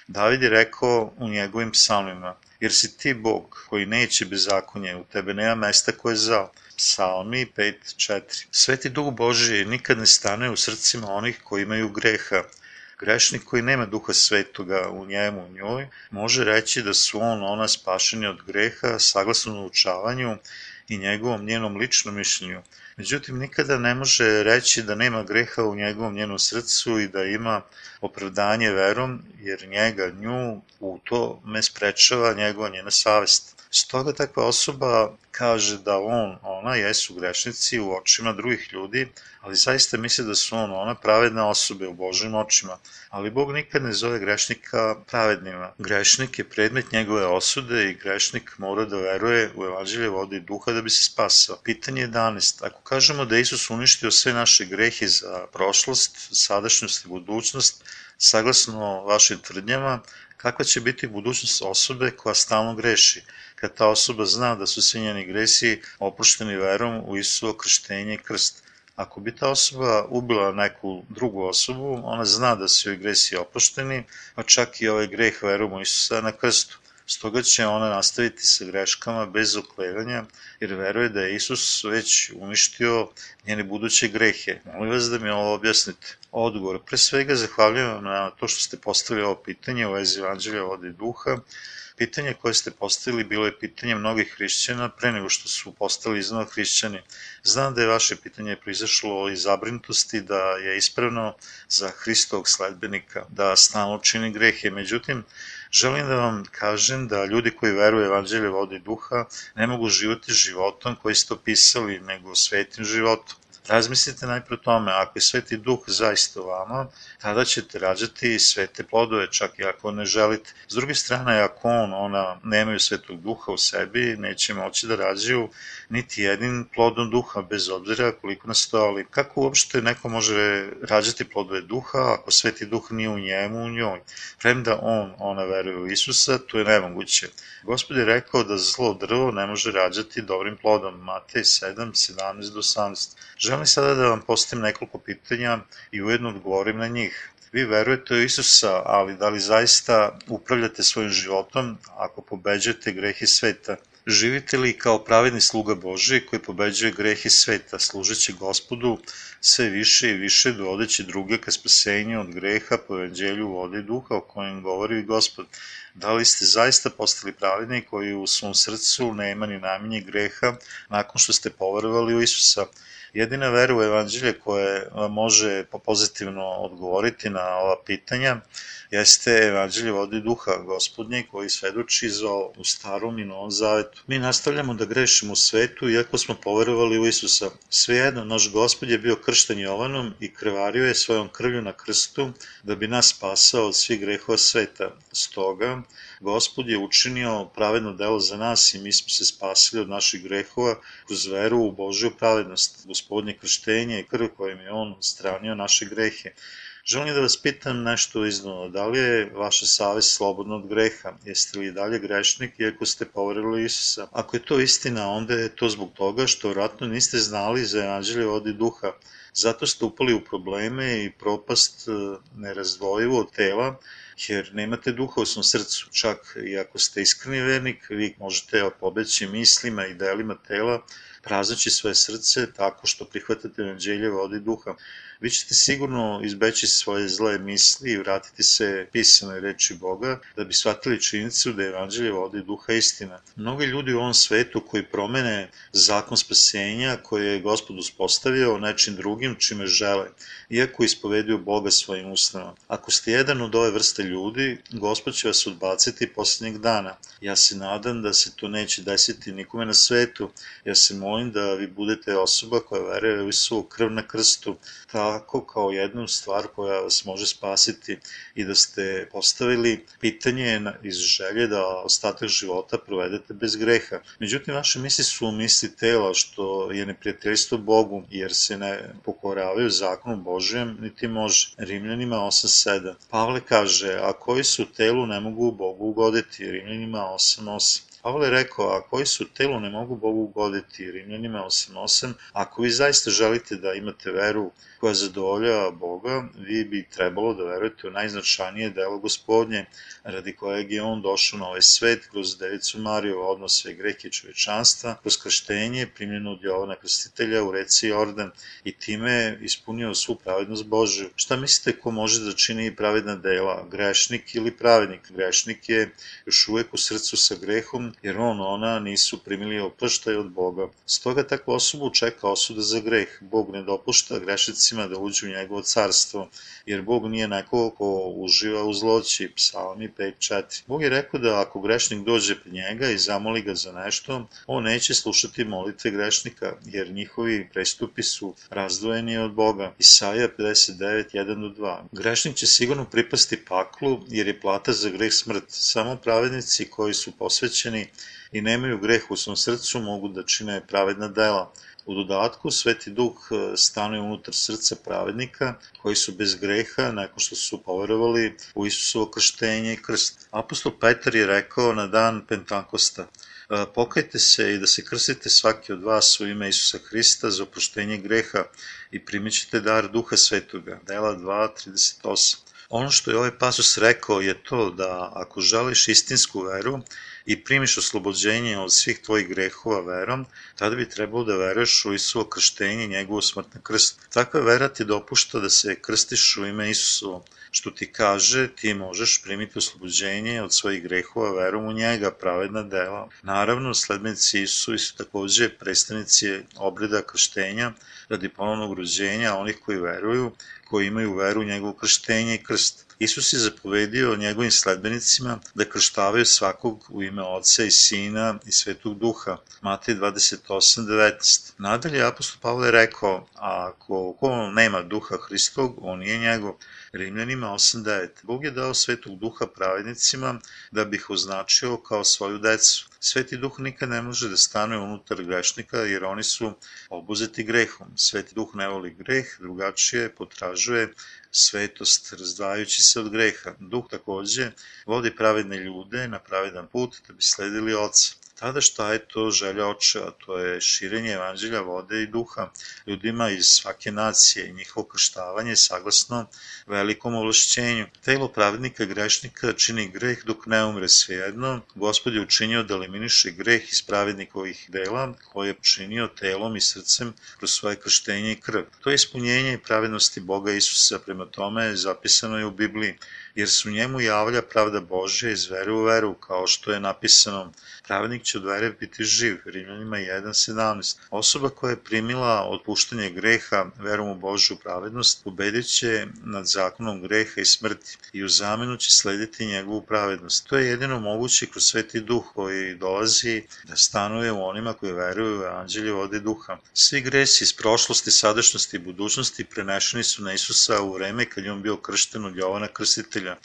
David je rekao u njegovim psalmima, jer si ti Bog koji neće bezakonje, u tebe nema mesta koje je zao. Psalmi 5.4 Sveti Duh Božiji nikad ne stane u srcima onih koji imaju greha. Grešnik koji nema duha svetoga u njemu, u njoj, može reći da su on, ona spašeni od greha, saglasno naučavanju i njegovom njenom ličnom mišljenju. Međutim, nikada ne može reći da nema greha u njegovom njenom srcu i da ima opravdanje verom, jer njega, nju, u to me sprečava njegova njena savest. Stoga takva osoba kaže da on, ona jesu grešnici u očima drugih ljudi, ali zaista misle da su on, ona pravedne osobe u Božim očima. Ali Bog nikad ne zove grešnika pravednima. Grešnik je predmet njegove osude i grešnik mora da veruje u evanđelje vode i duha da bi se spasao. Pitanje je 11. Ako kažemo da Isus uništio sve naše grehe za prošlost, sadašnjost i budućnost, saglasno vašim tvrdnjama, kakva će biti budućnost osobe koja stalno greši, kad ta osoba zna da su svi njeni gresi oprošteni verom u Isusovo krštenje krst. Ako bi ta osoba ubila neku drugu osobu, ona zna da su joj gresi oprošteni, pa čak i ovaj greh verom u Isusa na krstu. Stoga će ona nastaviti sa greškama bez oklevanja, jer veruje da je Isus već uništio njene buduće grehe. Molim vas da mi ovo objasnite. Odgovor. Pre svega zahvaljujem na to što ste postavili ovo pitanje u vezi Evanđelja vode i duha. Pitanje koje ste postavili bilo je pitanje mnogih hrišćana pre nego što su postali iznova hrišćani. Znam da je vaše pitanje proizašlo iz zabrinutosti da je ispravno za Hristovog sledbenika da stalno čini grehe. Međutim, Želim da vam kažem da ljudi koji veruju evanđelje vode i duha ne mogu živati životom koji ste opisali, nego svetim životom. Razmislite najpre o tome, ako je sveti duh zaista u vama, tada ćete rađati svete plodove, čak i ako ne želite. S druge strane, ako on, ona nemaju svetog duha u sebi, neće moći da rađaju niti jedin plodom duha, bez obzira koliko nastojali. Kako uopšte neko može rađati plodove duha ako sveti duh nije u njemu, u njoj? Premda on, ona veruje u Isusa, to je nemoguće. Gospod je rekao da zlo drvo ne može rađati dobrim plodom. Matej 7, 17 do 18. Želim sada da vam postavim nekoliko pitanja i ujedno odgovorim na njih. Vi verujete u Isusa, ali da li zaista upravljate svojim životom ako pobeđujete grehi sveta? Živite li kao pravedni sluga Boži koji pobeđuje grehi sveta, služeći gospodu sve više i više dovodeći druge ka spasenju od greha po evanđelju vode i duha o kojem govori i gospod? Da li ste zaista postali pravedni koji u svom srcu nema ni najmanje greha nakon što ste poverovali u Isusa? Jedina vera u evanđelje koje može pozitivno odgovoriti na ova pitanja jeste evanđelje vodi duha gospodnje koji svedoči za u starom i novom zavetu. Mi nastavljamo da grešimo u svetu iako smo poverovali u Isusa. Svejedno, naš gospod je bio kršten Jovanom i krvario je svojom krvlju na krstu da bi nas spasao od svih grehova sveta. Stoga, Gospod je učinio pravedno delo za nas i mi smo se spasili od naših grehova kroz veru u Božju pravednost, gospodnje krštenje i krv kojim je On stranio naše grehe. Želim da vas pitam nešto iznova, da li je vaša savest slobodna od greha? Jeste li dalje grešnik iako ste poverili Isusa? Ako je to istina, onda je to zbog toga što vratno niste znali za evanđelje vodi duha, zato ste upali u probleme i propast e, nerazdvojivo od tela, jer nemate svom srcu. Čak i ako ste iskreni vernik, vi možete pobeći mislima i delima tela, praznaći svoje srce tako što prihvatate evanđelje vodi duha vi ćete sigurno izbeći svoje zle misli i vratiti se pisanoj reči Boga da bi shvatili činjenicu da je evanđelje vodi duha istina. Mnogi ljudi u ovom svetu koji promene zakon spasenja koje je gospod uspostavio nečim drugim čime žele, iako ispoveduju Boga svojim ustanom. Ako ste jedan od ove vrste ljudi, gospod će vas odbaciti poslednjeg dana. Ja se nadam da se to neće desiti nikome na svetu. Ja se molim da vi budete osoba koja veruje u Isuvu krv na krstu, ta tako kao jednu stvar koja vas može spasiti i da ste postavili pitanje iz želje da ostatak života provedete bez greha. Međutim, vaše misli su misli tela, što je neprijateljstvo Bogu, jer se ne pokoravaju zakonu Božijem, niti može. Rimljanima 8.7. Pavle kaže, a koji su telu ne mogu Bogu ugoditi, Rimljanima 8.8. Pavle je rekao, a koji su telo ne mogu Bogu ugoditi, Rimljanima 8.8, ako vi zaista želite da imate veru koja zadovoljava Boga, vi bi trebalo da verujete u najznačajnije delo gospodnje, radi kojeg je on došao na ovaj svet kroz devicu Mariju, odnos sve greke čovečanstva, kroz krštenje primljeno od Jovana Krstitelja u reci Jordan i time ispunio svu pravednost Božju. Šta mislite ko može da čini pravedna dela, grešnik ili pravednik? Grešnik je još uvek u srcu sa grehom, jer on, ona nisu primili oproštaj od Boga. Stoga takva osobu čeka osuda za greh. Bog ne dopušta grešnicima da uđu u njegovo carstvo, jer Bog nije neko ko uživa u zloći. Psalmi 5.4. Bog je rekao da ako grešnik dođe pred njega i zamoli ga za nešto, on neće slušati molitve grešnika, jer njihovi prestupi su razdvojeni od Boga. Isaija 59.1-2. Grešnik će sigurno pripasti paklu, jer je plata za greh smrt. Samo pravednici koji su posvećeni i nemaju greh u svom srcu mogu da čine pravedna dela. U dodatku, Sveti Duh e, stanuje unutar srca pravednika koji su bez greha nakon što su poverovali u Isusovo krštenje i krst. Apostol Petar je rekao na dan Pentakosta, e, pokajte se i da se krstite svaki od vas u ime Isusa Hrista za oproštenje greha i primit ćete dar Duha Svetoga. Dela 2.38 Ono što je ovaj pasus rekao je to da ako želiš istinsku veru, i primiš oslobođenje od svih tvojih grehova verom, tada bi trebalo da veruješ u Isuo krštenje i njegovu smrt na krst. Takva vera ti dopušta da se krstiš u ime Isusovo, što ti kaže ti možeš primiti oslobođenje od svojih grehova verom u njega, pravedna dela. Naravno, sledbenici Isusu su takođe predstavnici obreda krštenja radi ponovnog rođenja onih koji veruju, koji imaju veru u njegovo krštenje i krst. Isus je zapovedio njegovim sledbenicima da krštavaju svakog u ime Oca i Sina i Svetog Duha. Matej 28.19. Nadalje, apostol Pavle je rekao, ako ko nema Duha Hristog, on nije njegov. Rimljanima 8.9. Bog je dao Svetog Duha pravednicima da bi ih označio kao svoju decu. Sveti Duh nikad ne može da stane unutar grešnika jer oni su obuzeti grehom. Sveti Duh ne voli greh, drugačije potražuje svetost razdvajajući se od greha. Duh takođe vodi pravedne ljude na pravedan put da bi sledili oca. Tada šta je to želja očeva? To je širenje evanđelja vode i duha ljudima iz svake nacije i njihovo krštavanje saglasno velikom ovlašćenju. Telo pravednika grešnika čini greh dok ne umre svejedno. Gospod je učinio da eliminiše greh iz pravednikovih dela koje je činio telom i srcem kroz svoje krštenje i krv. To je ispunjenje pravednosti Boga Isusa, prema tome zapisano je u Bibliji jer su njemu javlja pravda Božja iz vere u veru, kao što je napisano, pravednik će od vere biti živ, Rimljanima 1.17. Osoba koja je primila otpuštanje greha verom u Božju pravednost, ubedit će nad zakonom greha i smrti i u zamenu će slediti njegovu pravednost. To je jedino moguće kroz sveti duh koji dolazi da stanuje u onima koji veruju u evanđelje vode duha. Svi gresi iz prošlosti, sadašnjosti i budućnosti prenešeni su na Isusa u vreme kad je on bio kršten od Jovana Krstitelja spasitelja.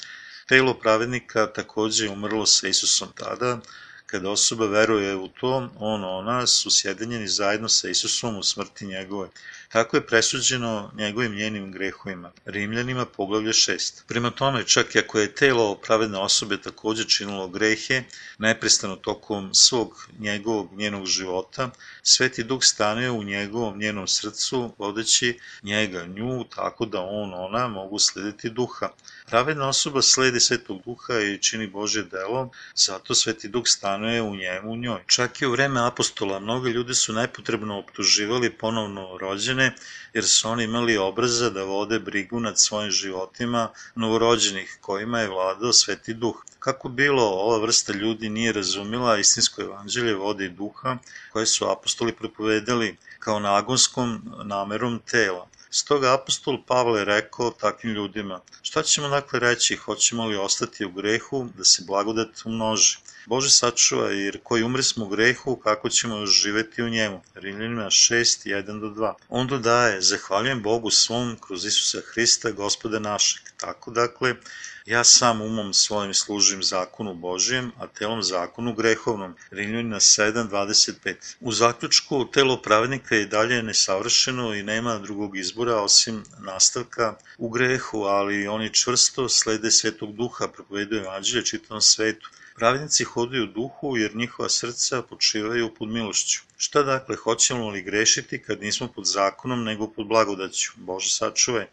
Telo pravednika takođe je umrlo sa Isusom tada, kada osoba veruje u to, on, ona su sjedinjeni zajedno sa Isusom u smrti njegove. Tako je presuđeno njegovim njenim grehovima. Rimljanima poglavlje 6. Prema tome, čak i ako je telo pravedne osobe takođe činilo grehe, neprestano tokom svog njegovog njenog života, Sveti Duh stanuje u njegovom njenom srcu, vodeći njega, nju, tako da on, ona mogu slediti duha. Pravedna osoba sledi Svetog Duha i čini Božje delo, zato Sveti Duh stanuje u njemu, u njoj. Čak i u vreme apostola mnogi ljudi su nepotrebno optuživali ponovno rođene, jer su oni imali obraza da vode brigu nad svojim životima novorođenih, kojima je vladao Sveti Duh. Kako bilo, ova vrsta ljudi nije razumila istinsko evanđelje vode i duha koje su apostoli propovedali kao nagonskom namerom tela. Stoga apostol Pavle rekao takvim ljudima, šta ćemo dakle reći, hoćemo li ostati u grehu da se blagodat umnoži? Bože sačuva, jer koji umre smo u grehu, kako ćemo živeti u njemu? Rimljanima 6, 1 do 2. On dodaje, zahvaljujem Bogu svom kroz Isusa Hrista, gospoda našeg. Tako dakle, Ja sam umom svojim služim zakonu Božijem, a telom zakonu grehovnom. Rimljana 7.25. U zaključku, telo pravednika je dalje nesavršeno i nema drugog izbora osim nastavka u grehu, ali oni čvrsto slede svetog duha, propoveduju evanđelje čitavom svetu. Pravednici hodaju u duhu jer njihova srca počivaju pod milošću. Šta dakle, hoćemo li grešiti kad nismo pod zakonom nego pod blagodaću? Bože sačuvaj.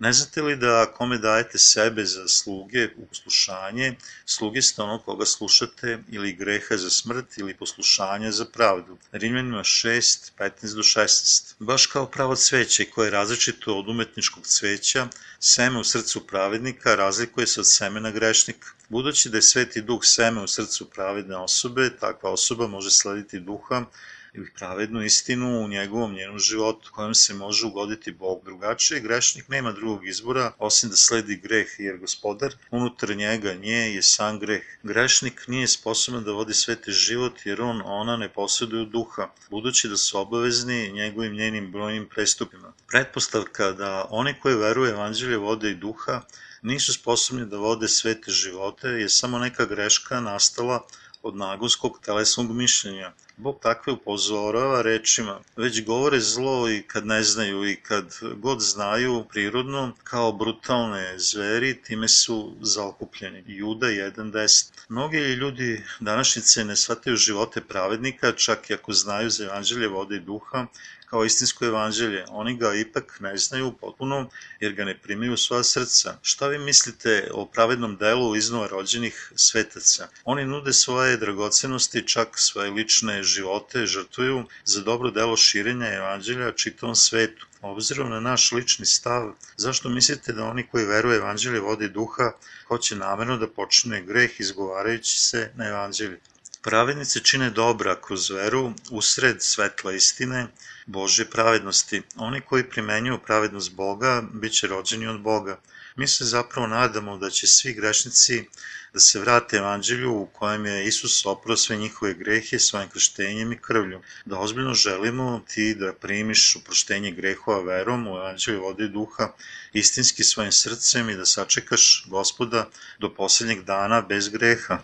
Ne znate li da kome dajete sebe za sluge poslušanje, sluge ste ono koga slušate ili greha za smrt ili poslušanja za pravdu. Rimljanima 6, 15 do 16. Baš kao pravo cveće koje je različito od umetničkog cveća, seme u srcu pravednika razlikuje se od semena grešnika. Budući da je sveti duh seme u srcu pravedne osobe, takva osoba može slediti duha ili pravednu istinu u njegovom njenom životu, kojem se može ugoditi Bog. Drugačije, grešnik nema drugog izbora osim da sledi greh, jer gospodar unutar njega nje je sam greh. Grešnik nije sposoban da vodi sveti život, jer on, ona ne posjeduju duha, budući da su obavezni njegovim njenim brojnim prestupima. Pretpostavka da oni koji veruju evanđelje vode i duha, nisu sposobni da vode svete živote, je samo neka greška nastala od nagonskog telesnog mišljenja. Bog takve upozorava rečima, već govore zlo i kad ne znaju i kad god znaju prirodno, kao brutalne zveri, time su zaokupljeni. Juda 1.10 Mnogi ljudi današnjice ne shvataju živote pravednika, čak i ako znaju za evanđelje vode i duha, kao istinsko evanđelje. Oni ga ipak ne znaju potpuno jer ga ne primaju svoja srca. Šta vi mislite o pravednom delu iznova rođenih svetaca? Oni nude svoje dragocenosti, čak svoje lične živote žrtvuju za dobro delo širenja evanđelja čitavom svetu. Obzirom na naš lični stav, zašto mislite da oni koji veruju evanđelje vode duha hoće namerno da počne greh izgovarajući se na evanđelje? Pravednici čine dobra kroz veru usred svetla istine, Božje pravednosti. Oni koji primenjuju pravednost Boga, bit će rođeni od Boga. Mi se zapravo nadamo da će svi grešnici da se vrate evanđelju u kojem je Isus oprao sve njihove grehe svojim krštenjem i krvlju. Da ozbiljno želimo ti da primiš uproštenje grehova verom u evanđelju vode duha istinski svojim srcem i da sačekaš gospoda do poslednjeg dana bez greha.